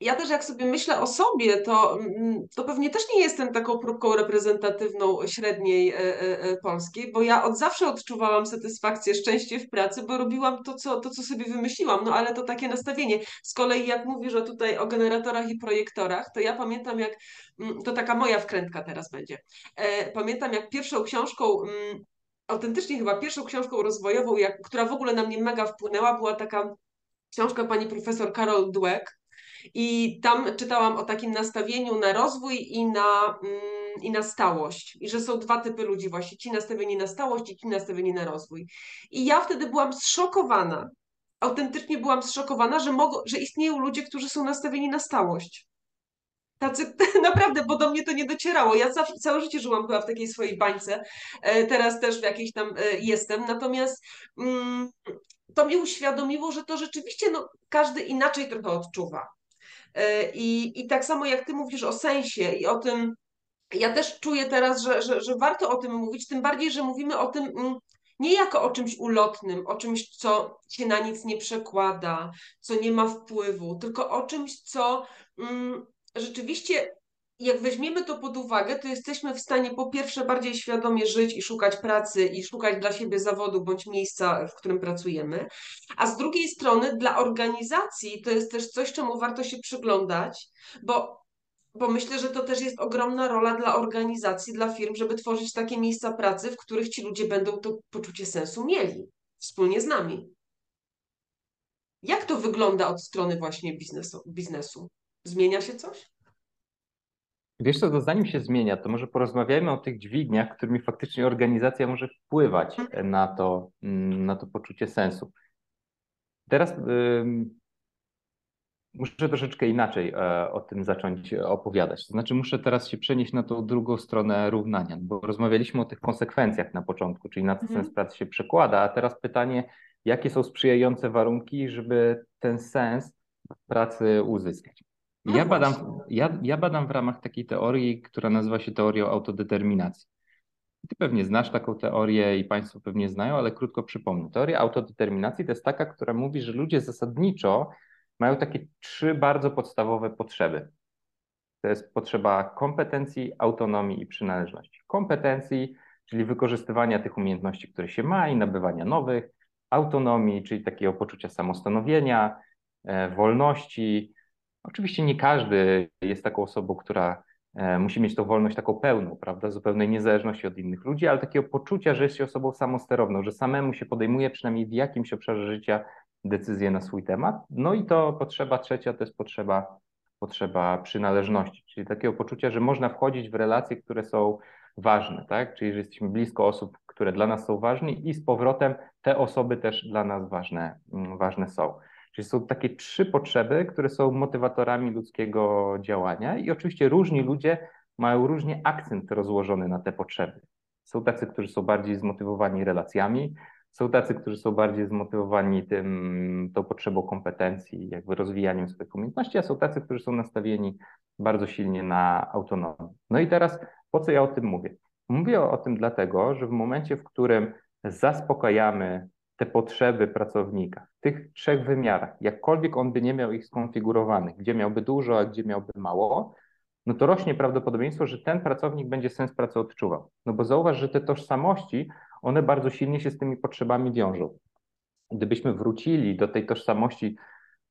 ja też jak sobie myślę o sobie, to, mm, to pewnie też nie jestem taką próbką reprezentatywną średniej e, e, e, polskiej, bo ja od zawsze odczuwałam satysfakcję, szczęście w pracy, bo robiłam to co, to, co sobie wymyśliłam, no ale to takie nastawienie. Z kolei jak mówisz o tutaj o generatorach i projektorach, to ja pamiętam jak, mm, to taka moja wkrętka teraz będzie, pamiętam jak pierwszą książką mm, autentycznie chyba pierwszą książką rozwojową, jak, która w ogóle na mnie mega wpłynęła, była taka książka pani profesor Carol Dweck, i tam czytałam o takim nastawieniu na rozwój i na, mm, i na stałość. I że są dwa typy ludzi, właśnie ci nastawieni na stałość i ci nastawieni na rozwój. I ja wtedy byłam zszokowana. Autentycznie byłam zszokowana, że, mogą, że istnieją ludzie, którzy są nastawieni na stałość. Tacy, naprawdę, bo do mnie to nie docierało. Ja całe życie żyłam chyba w takiej swojej bańce. E, teraz też w jakiejś tam e, jestem. Natomiast mm, to mi uświadomiło, że to rzeczywiście no, każdy inaczej trochę odczuwa. E, I, I tak samo jak ty mówisz o sensie i o tym, ja też czuję teraz, że, że, że warto o tym mówić, tym bardziej, że mówimy o tym mm, nie jako o czymś ulotnym, o czymś, co się na nic nie przekłada, co nie ma wpływu, tylko o czymś, co mm, rzeczywiście jak weźmiemy to pod uwagę, to jesteśmy w stanie po pierwsze bardziej świadomie żyć i szukać pracy i szukać dla siebie zawodu bądź miejsca, w którym pracujemy, a z drugiej strony dla organizacji to jest też coś, czemu warto się przyglądać, bo, bo myślę, że to też jest ogromna rola dla organizacji, dla firm, żeby tworzyć takie miejsca pracy, w których ci ludzie będą to poczucie sensu mieli wspólnie z nami. Jak to wygląda od strony właśnie biznesu? biznesu? Zmienia się coś? Wiesz co, to zanim się zmienia, to może porozmawiajmy o tych dźwigniach, którymi faktycznie organizacja może wpływać na to, mm, na to poczucie sensu. Teraz muszę troszeczkę inaczej e, o tym zacząć opowiadać. To znaczy, muszę teraz się przenieść na tą drugą stronę równania, bo rozmawialiśmy o tych konsekwencjach na początku, czyli na co mhm. sens pracy się przekłada, a teraz pytanie, jakie są sprzyjające warunki, żeby ten sens pracy uzyskać. No ja, badam, ja, ja badam w ramach takiej teorii, która nazywa się teorią autodeterminacji. Ty pewnie znasz taką teorię i Państwo pewnie znają, ale krótko przypomnę. Teoria autodeterminacji to jest taka, która mówi, że ludzie zasadniczo mają takie trzy bardzo podstawowe potrzeby. To jest potrzeba kompetencji, autonomii i przynależności. Kompetencji, czyli wykorzystywania tych umiejętności, które się ma i nabywania nowych, autonomii, czyli takiego poczucia samostanowienia, e, wolności. Oczywiście nie każdy jest taką osobą, która e, musi mieć tą wolność taką pełną, prawda, zupełnej niezależności od innych ludzi, ale takiego poczucia, że jest się osobą samosterowną, że samemu się podejmuje przynajmniej w jakimś obszarze życia decyzje na swój temat. No i to potrzeba trzecia to jest potrzeba, potrzeba przynależności, czyli takiego poczucia, że można wchodzić w relacje, które są ważne, tak? Czyli że jesteśmy blisko osób, które dla nas są ważne i z powrotem te osoby też dla nas ważne, mm, ważne są. Czyli są takie trzy potrzeby, które są motywatorami ludzkiego działania i oczywiście różni ludzie mają różnie akcent rozłożony na te potrzeby. Są tacy, którzy są bardziej zmotywowani relacjami, są tacy, którzy są bardziej zmotywowani tym, tą potrzebą kompetencji, jakby rozwijaniem swoich umiejętności, a są tacy, którzy są nastawieni bardzo silnie na autonomię. No i teraz po co ja o tym mówię? Mówię o, tym dlatego, że w momencie, w którym zaspokajamy te potrzeby pracownika w tych trzech wymiarach, jakkolwiek on by nie miał ich skonfigurowanych, gdzie miałby dużo, a gdzie miałby mało, no to rośnie prawdopodobieństwo, że ten pracownik będzie sens pracy odczuwał. No bo zauważ, że te tożsamości, one bardzo silnie się z tymi potrzebami wiążą. Gdybyśmy wrócili do tej tożsamości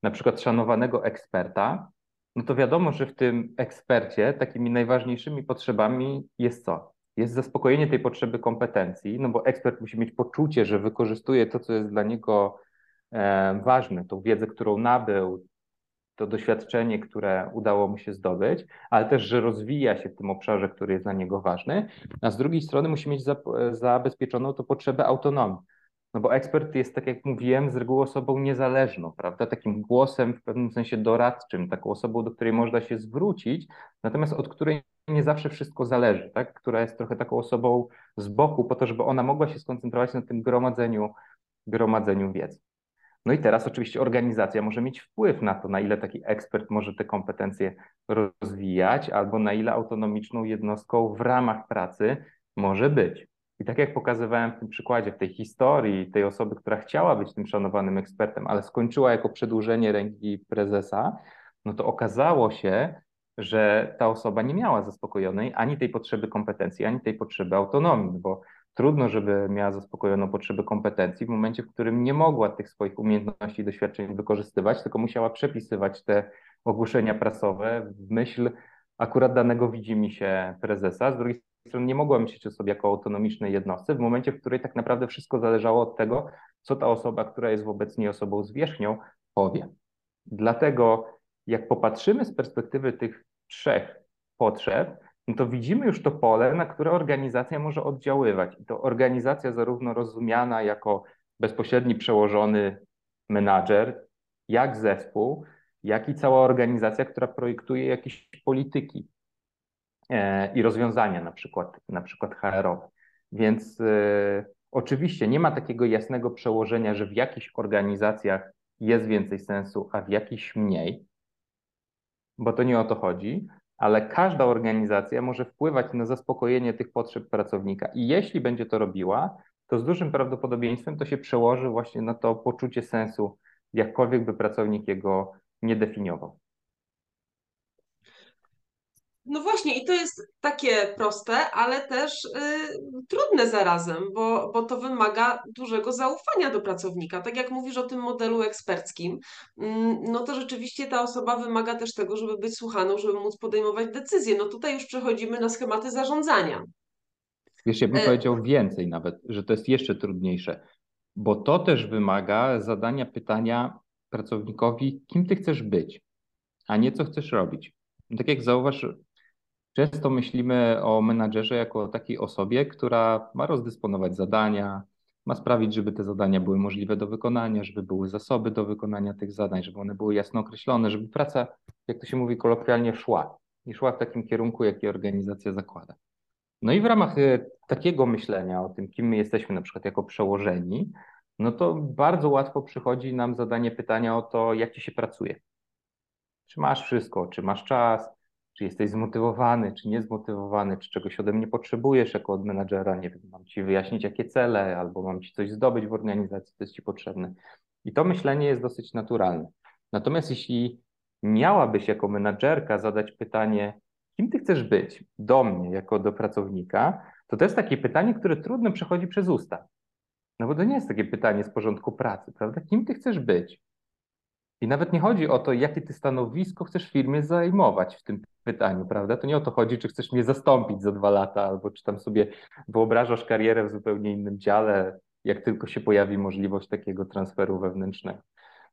na przykład szanowanego eksperta, no to wiadomo, że w tym ekspercie takimi najważniejszymi potrzebami jest co? Jest zaspokojenie tej potrzeby kompetencji, no bo ekspert musi mieć poczucie, że wykorzystuje to, co jest dla niego e, ważne, tą wiedzę, którą nabył, to doświadczenie, które udało mu się zdobyć, ale też, że rozwija się w tym obszarze, który jest dla niego ważny, a z drugiej strony musi mieć zabezpieczoną to potrzebę autonomii. No bo ekspert jest, tak jak mówiłem, z reguły osobą niezależną, prawda? Takim głosem w pewnym sensie doradczym, taką osobą, do której można się zwrócić, natomiast od której nie zawsze wszystko zależy, tak? Która jest trochę taką osobą z boku, po to, żeby ona mogła się skoncentrować na tym gromadzeniu, gromadzeniu wiedzy. No i teraz oczywiście organizacja może mieć wpływ na to, na ile taki ekspert może te kompetencje rozwijać, albo na ile autonomiczną jednostką w ramach pracy może być. I tak jak pokazywałem w tym przykładzie, w tej historii tej osoby, która chciała być tym szanowanym ekspertem, ale skończyła jako przedłużenie ręki prezesa, no to okazało się, że ta osoba nie miała zaspokojonej ani tej potrzeby kompetencji, ani tej potrzeby autonomii, bo trudno, żeby miała zaspokojoną potrzebę kompetencji w momencie, w którym nie mogła tych swoich umiejętności i doświadczeń wykorzystywać, tylko musiała przepisywać te ogłoszenia prasowe w myśl akurat danego widzi się prezesa. Z drugiej strony nie mogła myśleć o sobie jako autonomicznej jednostce w momencie, w której tak naprawdę wszystko zależało od tego, co ta osoba, która jest wobec niej osobą zwierzchnią, powie. Dlatego jak popatrzymy z perspektywy tych trzech potrzeb, no to widzimy już to pole, na które organizacja może oddziaływać. I to organizacja zarówno rozumiana jako bezpośredni przełożony menadżer, jak zespół, jak i cała organizacja, która projektuje jakieś polityki e, i rozwiązania, na przykład, na przykład HR-owe. Więc e, oczywiście nie ma takiego jasnego przełożenia, że w jakichś organizacjach jest więcej sensu, a w jakichś mniej, bo to nie o to chodzi, ale każda organizacja może wpływać na zaspokojenie tych potrzeb pracownika i jeśli będzie to robiła, to z dużym prawdopodobieństwem to się przełoży właśnie na to poczucie sensu, jakkolwiek by pracownik jego nie definiował. No właśnie, i to jest takie proste, ale też y, trudne zarazem, bo, bo to wymaga dużego zaufania do pracownika. Tak jak mówisz o tym modelu eksperckim, y, no to rzeczywiście ta osoba wymaga też tego, żeby być słuchaną, żeby móc podejmować decyzje. No tutaj już przechodzimy na schematy zarządzania. Wiesz, ja bym e... powiedział więcej nawet, że to jest jeszcze trudniejsze, bo to też wymaga zadania pytania pracownikowi, kim ty chcesz być, a nie co chcesz robić. Tak jak zauważ, Często myślimy o menadżerze jako o takiej osobie, która ma rozdysponować zadania, ma sprawić, żeby te zadania były możliwe do wykonania, żeby były zasoby do wykonania tych zadań, żeby one były jasno określone, żeby praca, jak to się mówi kolokwialnie, szła i szła w takim kierunku, jaki organizacja zakłada. No i w ramach e, takiego myślenia o tym, kim my jesteśmy, na przykład jako przełożeni, no to bardzo łatwo przychodzi nam zadanie pytania o to, jak ci się pracuje. Czy masz wszystko, czy masz czas, czy jesteś zmotywowany, czy niezmotywowany, czy czegoś ode mnie potrzebujesz jako od menadżera, nie wiem, mam ci wyjaśnić jakie cele, albo mam ci coś zdobyć w organizacji, co jest ci potrzebne. I to myślenie jest dosyć naturalne. Natomiast jeśli miałabyś jako menadżerka zadać pytanie, kim ty chcesz być do mnie, jako do pracownika, to to jest takie pytanie, które trudno przechodzi przez usta. No bo to nie jest takie pytanie z porządku pracy, prawda? Kim ty chcesz być? I nawet nie chodzi o to, jakie ty stanowisko chcesz w firmie zajmować w tym pytaniu, prawda? To nie o to chodzi, czy chcesz mnie zastąpić za dwa lata, albo czy tam sobie wyobrażasz karierę w zupełnie innym dziale, jak tylko się pojawi możliwość takiego transferu wewnętrznego.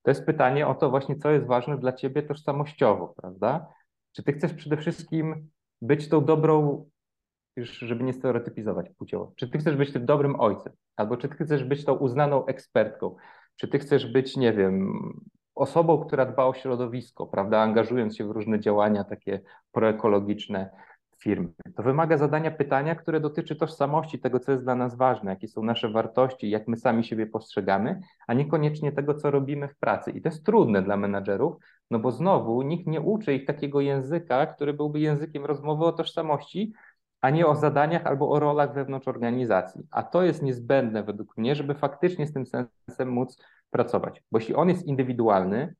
To jest pytanie o to właśnie, co jest ważne dla ciebie tożsamościowo, prawda? Czy ty chcesz przede wszystkim być tą dobrą, już żeby nie stereotypizować płciowo, czy ty chcesz być tym dobrym ojcem, albo czy ty chcesz być tą uznaną ekspertką, czy ty chcesz być, nie wiem, osobą, która dba o środowisko, prawda, angażując się w różne działania takie proekologiczne firmy. To wymaga zadania pytania, które dotyczy tożsamości, tego, co jest dla nas ważne, jakie są nasze wartości, jak my sami siebie postrzegamy, a niekoniecznie tego, co robimy w pracy. I to jest trudne dla menadżerów, no bo znowu nikt nie uczy ich takiego języka, który byłby językiem rozmowy o tożsamości, a nie o zadaniach albo o rolach wewnątrz organizacji. A to jest niezbędne według mnie, żeby faktycznie z tym sensem móc pracować. Bo jeśli on jest indywidualny,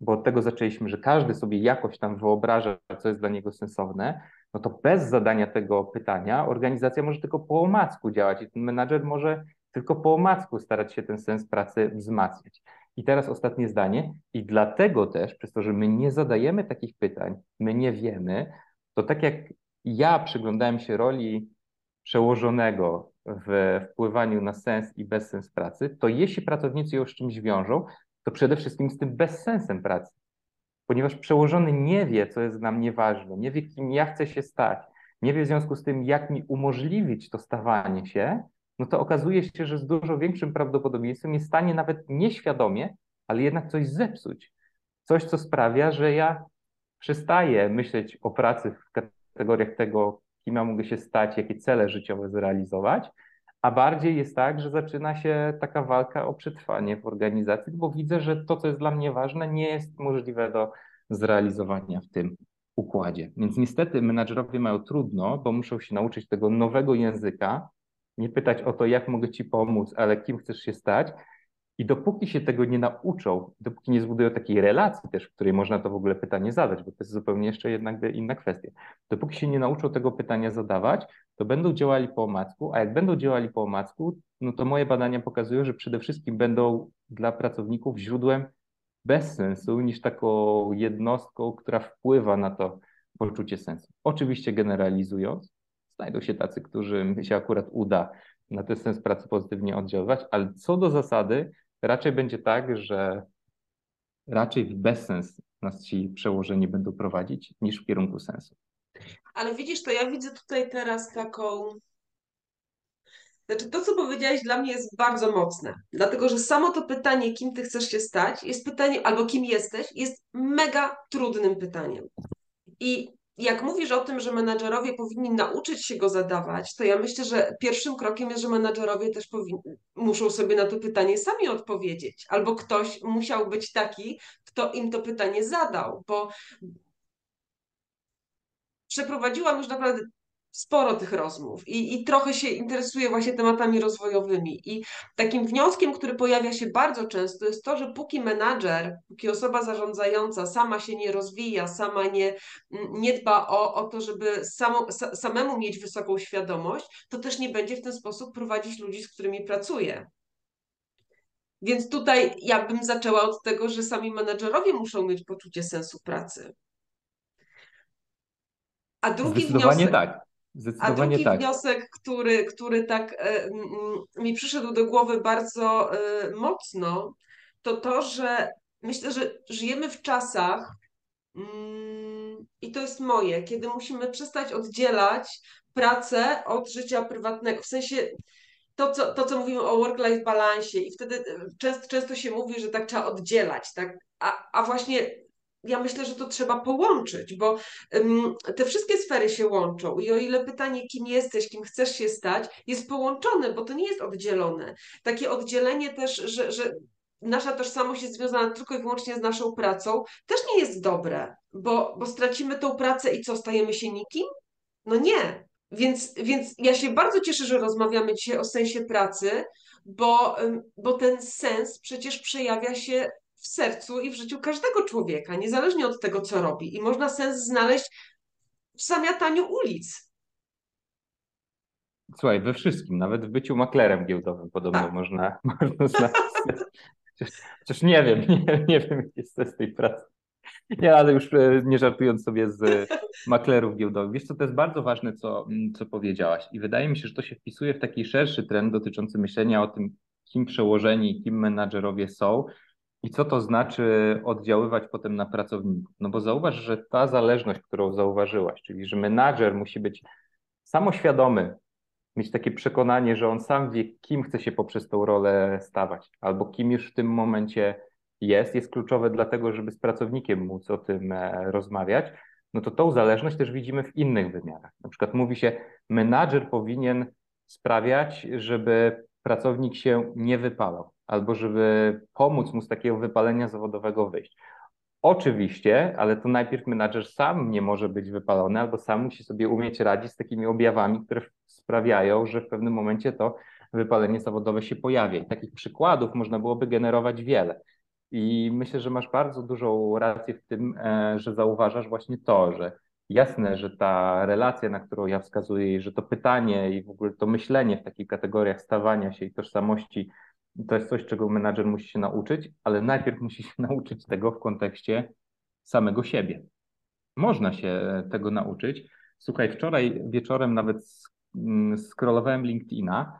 bo od tego zaczęliśmy, że każdy sobie jakoś tam wyobraża, co jest dla niego sensowne, no to bez zadania tego pytania organizacja może tylko po omacku działać i ten menadżer może tylko po omacku starać się ten sens pracy wzmacniać. I teraz ostatnie zdanie. I dlatego też, przez to, że my nie zadajemy takich pytań, my nie wiemy, to tak jak ja przyglądałem się roli przełożonego w wpływaniu na sens i bezsens pracy, to jeśli pracownicy ją z czymś wiążą, to przede wszystkim z tym bezsensem pracy. Ponieważ przełożony nie wie, co jest dla mnie ważne, nie wie, kim ja chcę się stać, nie wie w związku z tym, jak mi umożliwić to stawanie się, no to okazuje się, że z dużo większym prawdopodobieństwem jest w stanie nawet nieświadomie, ale jednak coś zepsuć. Coś, co sprawia, że ja przestaję myśleć o pracy w kategoriach tego, kim ja mogę się stać, jakie cele życiowe zrealizować, a bardziej jest tak, że zaczyna się taka walka o przetrwanie w organizacji, bo widzę, że to, co jest dla mnie ważne, nie jest możliwe do zrealizowania w tym układzie. Więc niestety menadżerowie mają trudno, bo muszą się nauczyć tego nowego języka, nie pytać o to, jak mogę ci pomóc, ale kim chcesz się stać, i dopóki się tego nie nauczą, dopóki nie zbudują takiej relacji też, w której można to w ogóle pytanie zadać, bo to jest zupełnie jeszcze jednak inna kwestia. Dopóki się nie nauczą tego pytania zadawać, to będą działali po omacku, a jak będą działali po omacku, no to moje badania pokazują, że przede wszystkim będą dla pracowników źródłem bez sensu niż taką jednostką, która wpływa na to poczucie sensu. Oczywiście generalizując, znajdą się tacy, którym się akurat uda na ten sens pracy pozytywnie oddziaływać, ale co do zasady, raczej będzie tak, że raczej w bezsens nas ci przełożeni będą prowadzić niż w kierunku sensu. Ale widzisz, to ja widzę tutaj teraz taką. Znaczy, to, co powiedziałeś, dla mnie jest bardzo mocne, dlatego że samo to pytanie, kim ty chcesz się stać, jest pytanie, albo kim jesteś, jest mega trudnym pytaniem. I jak mówisz o tym, że menadżerowie powinni nauczyć się go zadawać, to ja myślę, że pierwszym krokiem jest, że menadżerowie też powin- muszą sobie na to pytanie sami odpowiedzieć, albo ktoś musiał być taki, kto im to pytanie zadał, bo przeprowadziłam już naprawdę sporo tych rozmów i, i trochę się interesuję właśnie tematami rozwojowymi. I takim wnioskiem, który pojawia się bardzo często, jest to, że póki menadżer, póki osoba zarządzająca sama się nie rozwija, sama nie, nie dba o, o to, żeby samo, samemu mieć wysoką świadomość, to też nie będzie w ten sposób prowadzić ludzi, z którymi pracuje. Więc tutaj ja bym zaczęła od tego, że sami menedżerowie muszą mieć poczucie sensu pracy. A drugi wniosek. tak. A drugi tak. wniosek, który, który tak e, mi przyszedł do głowy bardzo e, mocno, to to, że myślę, że żyjemy w czasach, mm, i to jest moje, kiedy musimy przestać oddzielać pracę od życia prywatnego. W sensie to, co, to, co mówimy o work-life balansie, i wtedy często, często się mówi, że tak trzeba oddzielać, tak? A, a właśnie ja myślę, że to trzeba połączyć, bo te wszystkie sfery się łączą i o ile pytanie, kim jesteś, kim chcesz się stać, jest połączone, bo to nie jest oddzielone. Takie oddzielenie też, że, że nasza tożsamość jest związana tylko i wyłącznie z naszą pracą, też nie jest dobre, bo, bo stracimy tą pracę i co, stajemy się nikim? No nie. Więc, więc ja się bardzo cieszę, że rozmawiamy dzisiaj o sensie pracy, bo, bo ten sens przecież przejawia się w sercu i w życiu każdego człowieka, niezależnie od tego, co robi. I można sens znaleźć w zamiataniu ulic. Słuchaj, we wszystkim, nawet w byciu maklerem giełdowym podobno tak. można, można znaleźć. Chociaż nie wiem, nie, nie wiem, jaki jest z tej pracy. Nie, ale już e, nie żartując sobie z maklerów giełdowych. Wiesz co, to jest bardzo ważne, co, mm, co powiedziałaś i wydaje mi się, że to się wpisuje w taki szerszy trend dotyczący myślenia o tym, kim przełożeni, kim menadżerowie są i co to znaczy oddziaływać potem na pracowników. No bo zauważ, że ta zależność, którą zauważyłaś, czyli że menadżer musi być samoświadomy, mieć takie przekonanie, że on sam wie, kim chce się poprzez tą rolę stawać, albo kim już w tym momencie jest, jest kluczowe dlatego, żeby z pracownikiem móc o tym e, rozmawiać, no to tą zależność też widzimy w innych wymiarach. Na przykład mówi się, menadżer powinien sprawiać, żeby pracownik się nie wypalał, albo żeby pomóc mu z takiego wypalenia zawodowego wyjść. Oczywiście, ale to najpierw menadżer sam nie może być wypalony, albo sam musi sobie umieć radzić z takimi objawami, które sprawiają, że w pewnym momencie to wypalenie zawodowe się pojawia. I takich przykładów można byłoby generować wiele. I myślę, że masz bardzo dużą rację w tym, e, że zauważasz właśnie to, że jasne, że ta relacja, na którą ja wskazuję, że to pytanie i w ogóle to myślenie w takich kategoriach stawania się i tożsamości, to jest coś, czego menadżer musi się nauczyć, ale najpierw musi się nauczyć tego w kontekście samego siebie. Można się tego nauczyć. Słuchaj, wczoraj wieczorem nawet mm, scrollowałem LinkedIna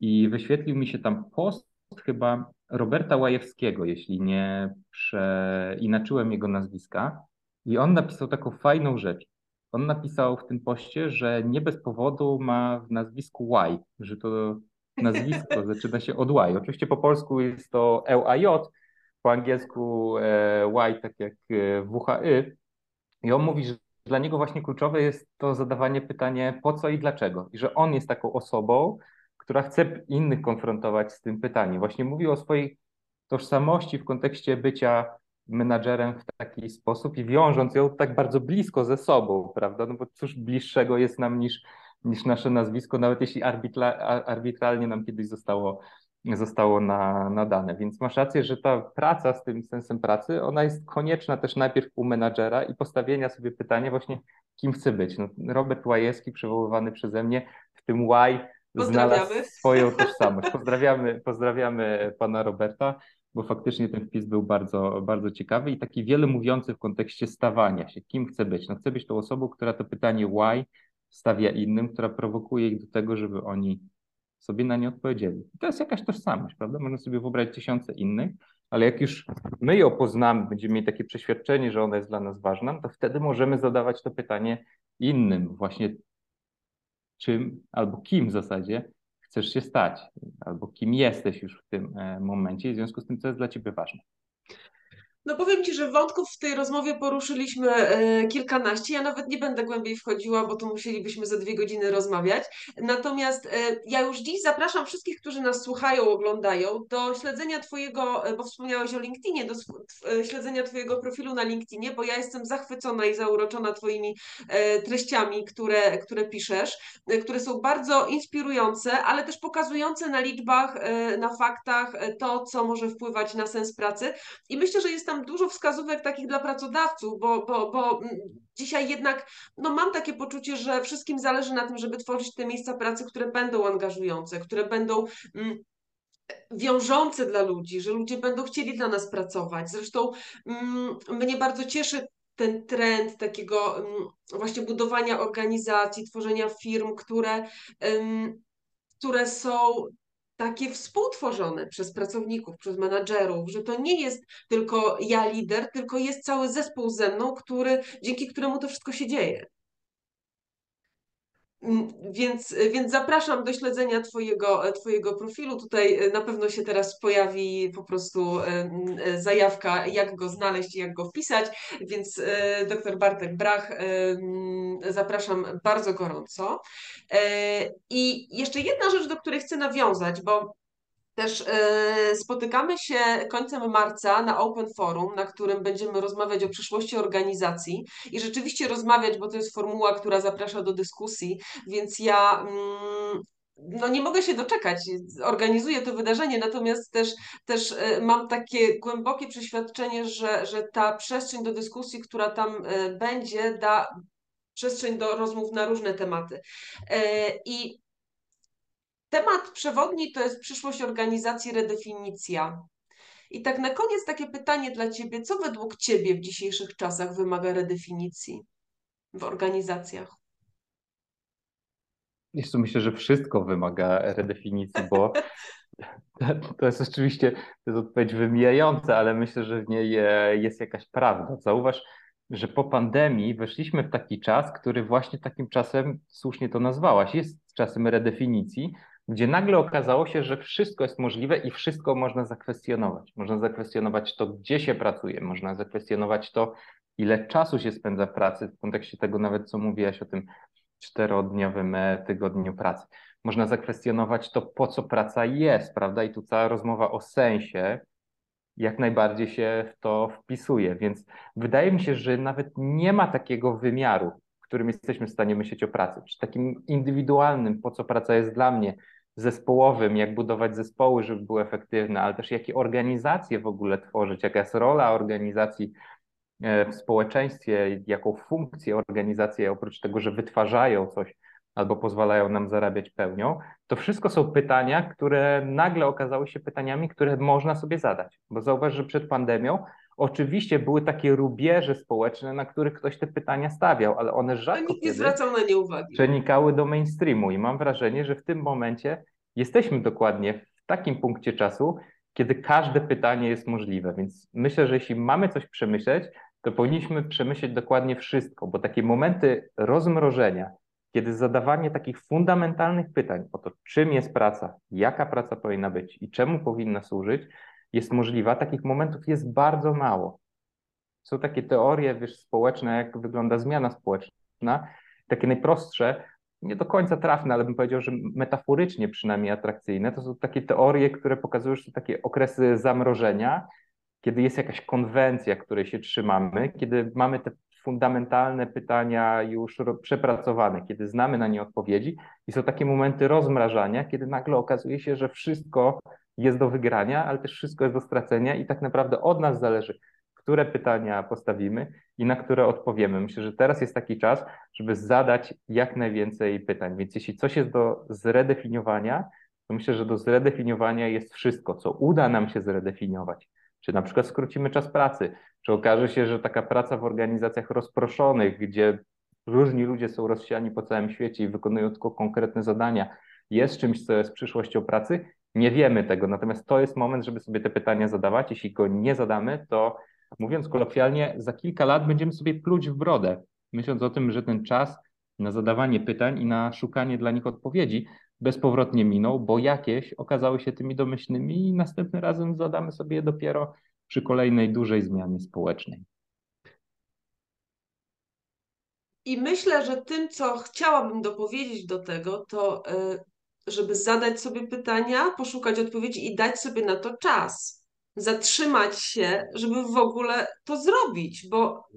i wyświetlił mi się tam post chyba Roberta Łajewskiego, jeśli nie przeinaczyłem jego nazwiska. I on napisał taką fajną rzecz. On napisał w tym poście, że nie bez powodu ma w nazwisku Y, że to nazwisko zaczyna się od Y. Oczywiście po polsku jest to LAJ, po angielsku e, Y tak jak e, WHY. I on mówi, że dla niego właśnie kluczowe jest to zadawanie pytania po co i dlaczego. I że on jest taką osobą, która chce innych konfrontować z tym pytaniem. Właśnie mówił o swojej tożsamości w kontekście bycia menadżerem w taki sposób i wiążąc ją tak bardzo blisko ze sobą, prawda? No bo cóż bliższego jest nam niż, niż nasze nazwisko, nawet jeśli arbitra, arbitralnie nam kiedyś zostało, zostało na, nadane. Więc masz rację, że ta praca z tym sensem pracy, ona jest konieczna też najpierw u menadżera i postawienia sobie pytania właśnie, kim chce być. No, Robert Łajewski, przywoływany przeze mnie, w tym why znalazł swoją tożsamość. Pozdrawiamy, pozdrawiamy pana Roberta, bo faktycznie ten wpis był bardzo, bardzo ciekawy i taki wiele mówiący w kontekście stawania się, kim chce być. No chcę być tą osobą, która to pytanie why stawia innym, która prowokuje ich do tego, żeby oni sobie na nie odpowiedzieli. I to jest jakaś tożsamość, prawda? Można sobie wyobrazić tysiące innych, ale jak już my ją poznamy, będziemy mieli takie przeświadczenie, że ona jest dla nas ważna, to wtedy możemy zadawać to pytanie innym, właśnie czym albo kim w zasadzie chcesz się stać, albo kim jesteś już w tym e, momencie, w związku z tym, co jest dla ciebie ważne. No powiem Ci, że wątków w tej rozmowie poruszyliśmy e, kilkanaście. Ja nawet nie będę głębiej wchodziła, bo tu musielibyśmy za dwie godziny rozmawiać. Natomiast e, ja już dziś zapraszam wszystkich, którzy nas słuchają, oglądają, do śledzenia Twojego, e, bo wspomniałeś o LinkedInie, do śledzenia Twojego profilu na LinkedInie, bo ja jestem zachwycona i zauroczona Twoimi treściami, które, które piszesz, które są bardzo inspirujące, ale też pokazujące na liczbach, na faktach to, co może wpływać na sens pracy. I myślę, że jest tam tam dużo wskazówek takich dla pracodawców, bo, bo, bo mm, dzisiaj jednak no, mam takie poczucie, że wszystkim zależy na tym, żeby tworzyć te miejsca pracy, które będą angażujące, które będą mm, wiążące dla ludzi, że ludzie będą chcieli dla nas pracować. Zresztą mm, mnie bardzo cieszy ten trend takiego właśnie budowania organizacji, tworzenia firm, które, które są takie współtworzone przez pracowników, przez menadżerów, że to nie jest tylko ja lider, tylko jest cały zespół ze mną, który, dzięki któremu to wszystko się dzieje. Mm, więc, więc zapraszam do śledzenia twojego, twojego profilu. Tutaj e, na pewno się teraz pojawi po prostu e, e, zajawka, jak go znaleźć i jak go wpisać. Więc dr Bartek Brach, zapraszam bardzo gorąco. I jeszcze jedna rzecz, do której chcę nawiązać, bo też e, spotykamy się końcem marca na Open Forum, na którym będziemy rozmawiać o przyszłości organizacji i rzeczywiście rozmawiać, bo to jest formuła, która zaprasza do dyskusji, więc ja mm, no nie mogę się doczekać, organizuję to wydarzenie, natomiast też, też e, mam takie głębokie przeświadczenie, że, że ta przestrzeń do dyskusji, która tam e, będzie, da przestrzeń do rozmów na różne tematy. I temat przewodni to jest przyszłość organizacji, redefinicja. I tak na koniec takie pytanie dla Ciebie. Co według Ciebie w dzisiejszych czasach wymaga redefinicji w organizacjach? Jeszcze myślę, że wszystko wymaga redefinicji, bo to jest oczywiście to jest odpowiedź wymijająca, ale myślę, że w niej jest jakaś prawda. Zauważ, że po pandemii weszliśmy w taki czas, który właśnie takim czasem, słusznie to nazwałaś, jest czasem redefinicji, gdzie nagle okazało się, że wszystko jest możliwe i wszystko można zakwestionować. Można zakwestionować to, gdzie się pracuje, można zakwestionować to, ile czasu się spędza w pracy, w kontekście tego nawet, co mówiłaś o tym czterodniowym e, tygodniu pracy. Można zakwestionować to, po co praca jest, prawda? I tu cała rozmowa o sensie jak najbardziej się w to wpisuje. Więc wydaje mi się, że nawet nie ma takiego wymiaru, w którym jesteśmy w stanie myśleć o pracy, czy takim indywidualnym, po co praca jest dla mnie, zespołowym, jak budować zespoły, żeby były efektywne, ale też jakie organizacje w ogóle tworzyć, jaka jest rola organizacji e, w społeczeństwie, jaką funkcję organizacje, oprócz tego, że wytwarzają coś albo pozwalają nam zarabiać pełnią, to wszystko są pytania, które nagle okazały się pytaniami, które można sobie zadać. Bo zauważ, że przed pandemią oczywiście były takie rubieże społeczne, na których ktoś te pytania stawiał, ale one rzadko nikt nie zwracał na nie uwagi. Przenikały do mainstreamu i mam wrażenie, że w tym momencie jesteśmy dokładnie w takim punkcie czasu, kiedy każde pytanie jest możliwe. Więc myślę, że jeśli mamy coś przemyśleć, to powinniśmy przemyśleć dokładnie wszystko, bo takie momenty rozmrożenia, kiedy zadawanie takich fundamentalnych pytań o to, czym jest praca, jaka praca powinna być i czemu powinna służyć, jest możliwa, takich momentów jest bardzo mało. Są takie teorie wiesz, społeczne, jak wygląda zmiana społeczna, takie najprostsze, nie do końca trafne, ale bym powiedział, że metaforycznie przynajmniej atrakcyjne. To są takie teorie, które pokazują, że są takie okresy zamrożenia, kiedy jest jakaś konwencja, której się trzymamy, kiedy mamy te fundamentalne pytania już przepracowane, kiedy znamy na nie odpowiedzi i są takie momenty rozmrażania, kiedy nagle okazuje się, że wszystko jest do wygrania, ale też wszystko jest do stracenia i tak naprawdę od nas zależy, które pytania postawimy i na które odpowiemy. Myślę, że teraz jest taki czas, żeby zadać jak najwięcej pytań. Więc jeśli coś jest do zredefiniowania, to myślę, że do zredefiniowania jest wszystko, co uda nam się zredefiniować. Czy na przykład skrócimy czas pracy, czy okaże się, że taka praca w organizacjach rozproszonych, gdzie różni ludzie są rozsiani po całym świecie i wykonują tylko konkretne zadania, jest czymś, co jest przyszłością pracy? Nie wiemy tego, natomiast to jest moment, żeby sobie te pytania zadawać. Jeśli go nie zadamy, to mówiąc kolokwialnie, za kilka lat będziemy sobie pluć w brodę, myśląc o tym, że ten czas na zadawanie pytań i na szukanie dla nich odpowiedzi bezpowrotnie minął, bo jakieś okazały się tymi domyślnymi i następnym razem zadamy sobie je dopiero przy kolejnej dużej zmianie społecznej. I myślę, że tym, co chciałabym dopowiedzieć do tego, to e, żeby zadać sobie pytania, poszukać odpowiedzi i dać sobie na to czas. Zatrzymać się, żeby w ogóle to zrobić, bo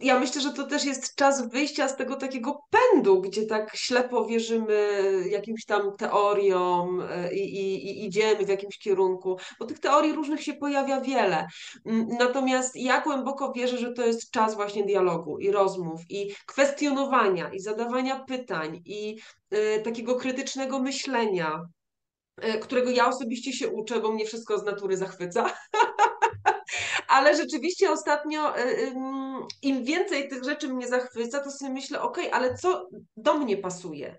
ja myślę, że to też jest czas wyjścia z tego takiego pędu, gdzie tak ślepo wierzymy jakimś tam teoriom e, i, i, i, idziemy w jakimś kierunku, bo tych teorii różnych się pojawia wiele. Mm, natomiast ja głęboko wierzę, że to jest czas właśnie dialogu i rozmów i kwestionowania i zadawania pytań i y, takiego krytycznego myślenia, y, którego ja osobiście się uczę, bo mnie wszystko z natury zachwyca. ale rzeczywiście ostatnio y, im więcej tych rzeczy mnie zachwyca, to sobie myślę, ok, ale co do mnie pasuje?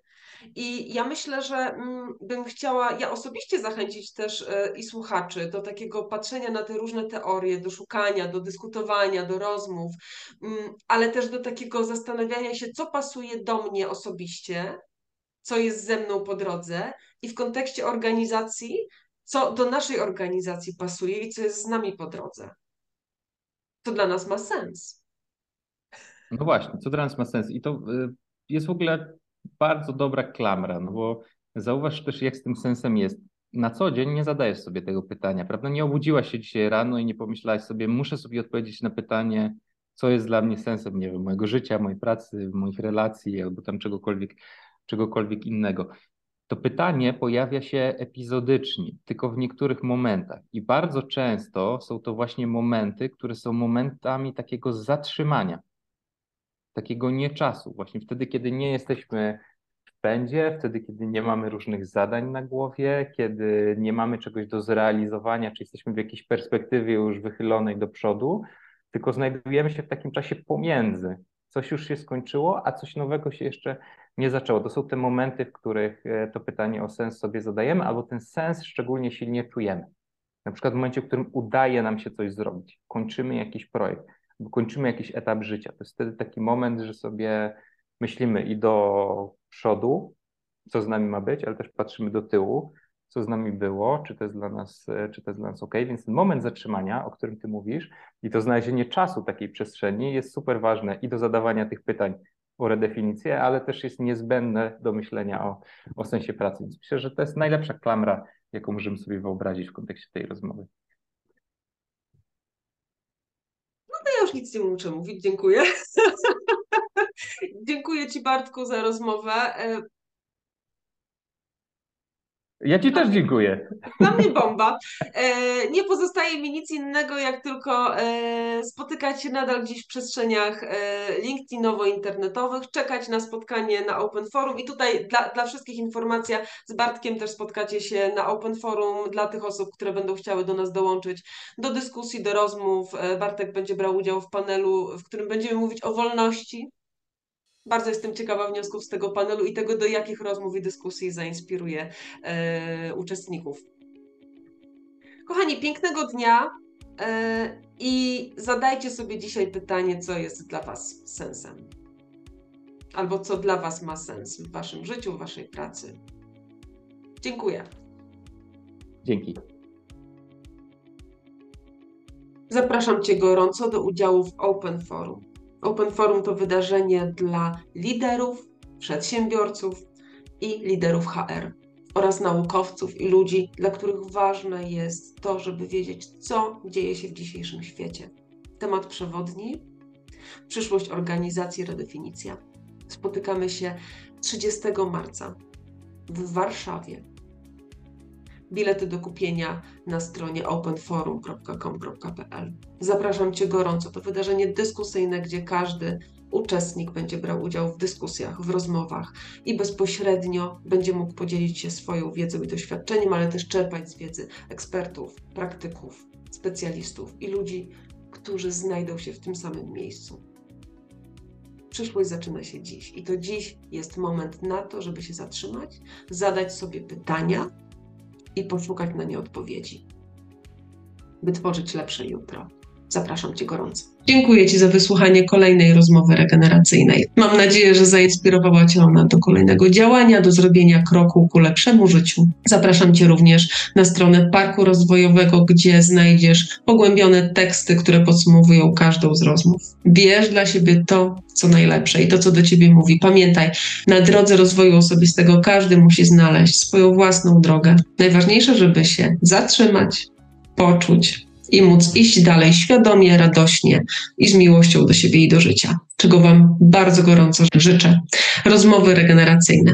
I ja myślę, że mm, bym chciała, ja osobiście zachęcić też y, i słuchaczy do takiego patrzenia na te różne teorie, do szukania, do dyskutowania, do rozmów, mm, ale też do takiego zastanawiania się, co pasuje do mnie osobiście, co jest ze mną po drodze i w kontekście organizacji, co do naszej organizacji pasuje i co jest z nami po drodze to dla nas ma sens. No właśnie, co dla ma sens. I to y, jest w ogóle bardzo dobra klamra, no bo zauważ też, jak z tym sensem jest. Na co dzień nie zadajesz sobie tego pytania, prawda? Nie obudziłaś się dzisiaj rano i nie pomyślałaś sobie, muszę sobie odpowiedzieć na pytanie, co jest dla mnie sensem, nie wiem, mojego życia, mojej pracy, moich relacji albo tam czegokolwiek, czegokolwiek innego to pytanie pojawia się epizodycznie, tylko w niektórych momentach. I bardzo często są to właśnie momenty, które są momentami takiego zatrzymania, takiego nieczasu, właśnie wtedy, kiedy nie jesteśmy w będzie, wtedy, kiedy nie mamy różnych zadań na głowie, kiedy nie mamy czegoś do zrealizowania, czy jesteśmy w jakiejś perspektywie już wychylonej do przodu, tylko znajdujemy się w takim czasie pomiędzy. Coś już się skończyło, a coś nowego się jeszcze nie zaczęło. To są te momenty, w których e, to pytanie o sens sobie zadajemy, albo ten sens szczególnie silnie czujemy. Na przykład w momencie, w którym udaje nam się coś zrobić, kończymy jakiś projekt, albo kończymy jakiś etap życia. To jest wtedy taki moment, że sobie myślimy i do przodu, co z nami ma być, ale też patrzymy do tyłu, co z nami było, czy to jest dla nas, czy to jest dla nas ok. Więc ten moment zatrzymania, o którym ty mówisz, i to znalezienie czasu takiej przestrzeni jest super ważne i do zadawania tych pytań o redefinicję, ale też jest niezbędne do myślenia o, o sensie pracy. Więc myślę, że to jest najlepsza klamra, jaką możemy sobie wyobrazić w kontekście tej rozmowy. No to ja nic nie muszę mówić, dziękuję. dziękuję Ci Bartku za rozmowę. Ja Ci też dziękuję. Dla mnie bomba. E, nie pozostaje mi nic innego, jak tylko e, spotykać się nadal gdzieś w przestrzeniach e, LinkedInowo-internetowych, czekać na spotkanie na Open Forum i tutaj dla, dla wszystkich informacja z Bartkiem też spotkacie się na Open Forum dla tych osób, które będą chciały do nas dołączyć do dyskusji, do rozmów. Bartek będzie brał udział w panelu, w którym będziemy mówić o wolności, bardzo jestem ciekawa wniosków z tego panelu i tego, do jakich rozmów i dyskusji zainspiruje e, uczestników. Kochani, pięknego dnia e, i zadajcie sobie dzisiaj pytanie, co jest dla Was sensem. Albo co dla Was ma sens w Waszym życiu, w Waszej pracy. Dziękuję. Dzięki. Zapraszam Cię gorąco do udziału w Open Forum. Open Forum to wydarzenie dla liderów, przedsiębiorców i liderów HR oraz naukowców i ludzi, dla których ważne jest to, żeby wiedzieć, co dzieje się w dzisiejszym świecie. Temat przewodni, przyszłość organizacji, redefinicja. Spotykamy się 30 marca w Warszawie Bilety do kupienia na stronie openforum.com.pl. Zapraszam Cię gorąco. To wydarzenie dyskusyjne, gdzie każdy uczestnik będzie brał udział w dyskusjach, w rozmowach i bezpośrednio będzie mógł podzielić się swoją wiedzą i doświadczeniem, ale też czerpać z wiedzy ekspertów, praktyków, specjalistów i ludzi, którzy znajdą się w tym samym miejscu. Przyszłość zaczyna się dziś i to dziś jest moment na to, żeby się zatrzymać, zadać sobie pytania, i poszukać na nie odpowiedzi, by tworzyć lepsze jutro. Zapraszam Cię gorąco. Dziękuję Ci za wysłuchanie kolejnej rozmowy regeneracyjnej. Mam nadzieję, że zainspirowała Cię ona do kolejnego działania, do zrobienia kroku ku lepszemu życiu. Zapraszam Cię również na stronę Parku Rozwojowego, gdzie znajdziesz pogłębione teksty, które podsumowują każdą z rozmów. Bierz dla siebie to, co najlepsze i to, co do Ciebie mówi. Pamiętaj, na drodze rozwoju osobistego każdy musi znaleźć swoją własną drogę. Najważniejsze, żeby się zatrzymać, poczuć, i móc iść dalej świadomie, radośnie i z miłością do siebie i do życia, czego Wam bardzo gorąco życzę. Rozmowy regeneracyjne.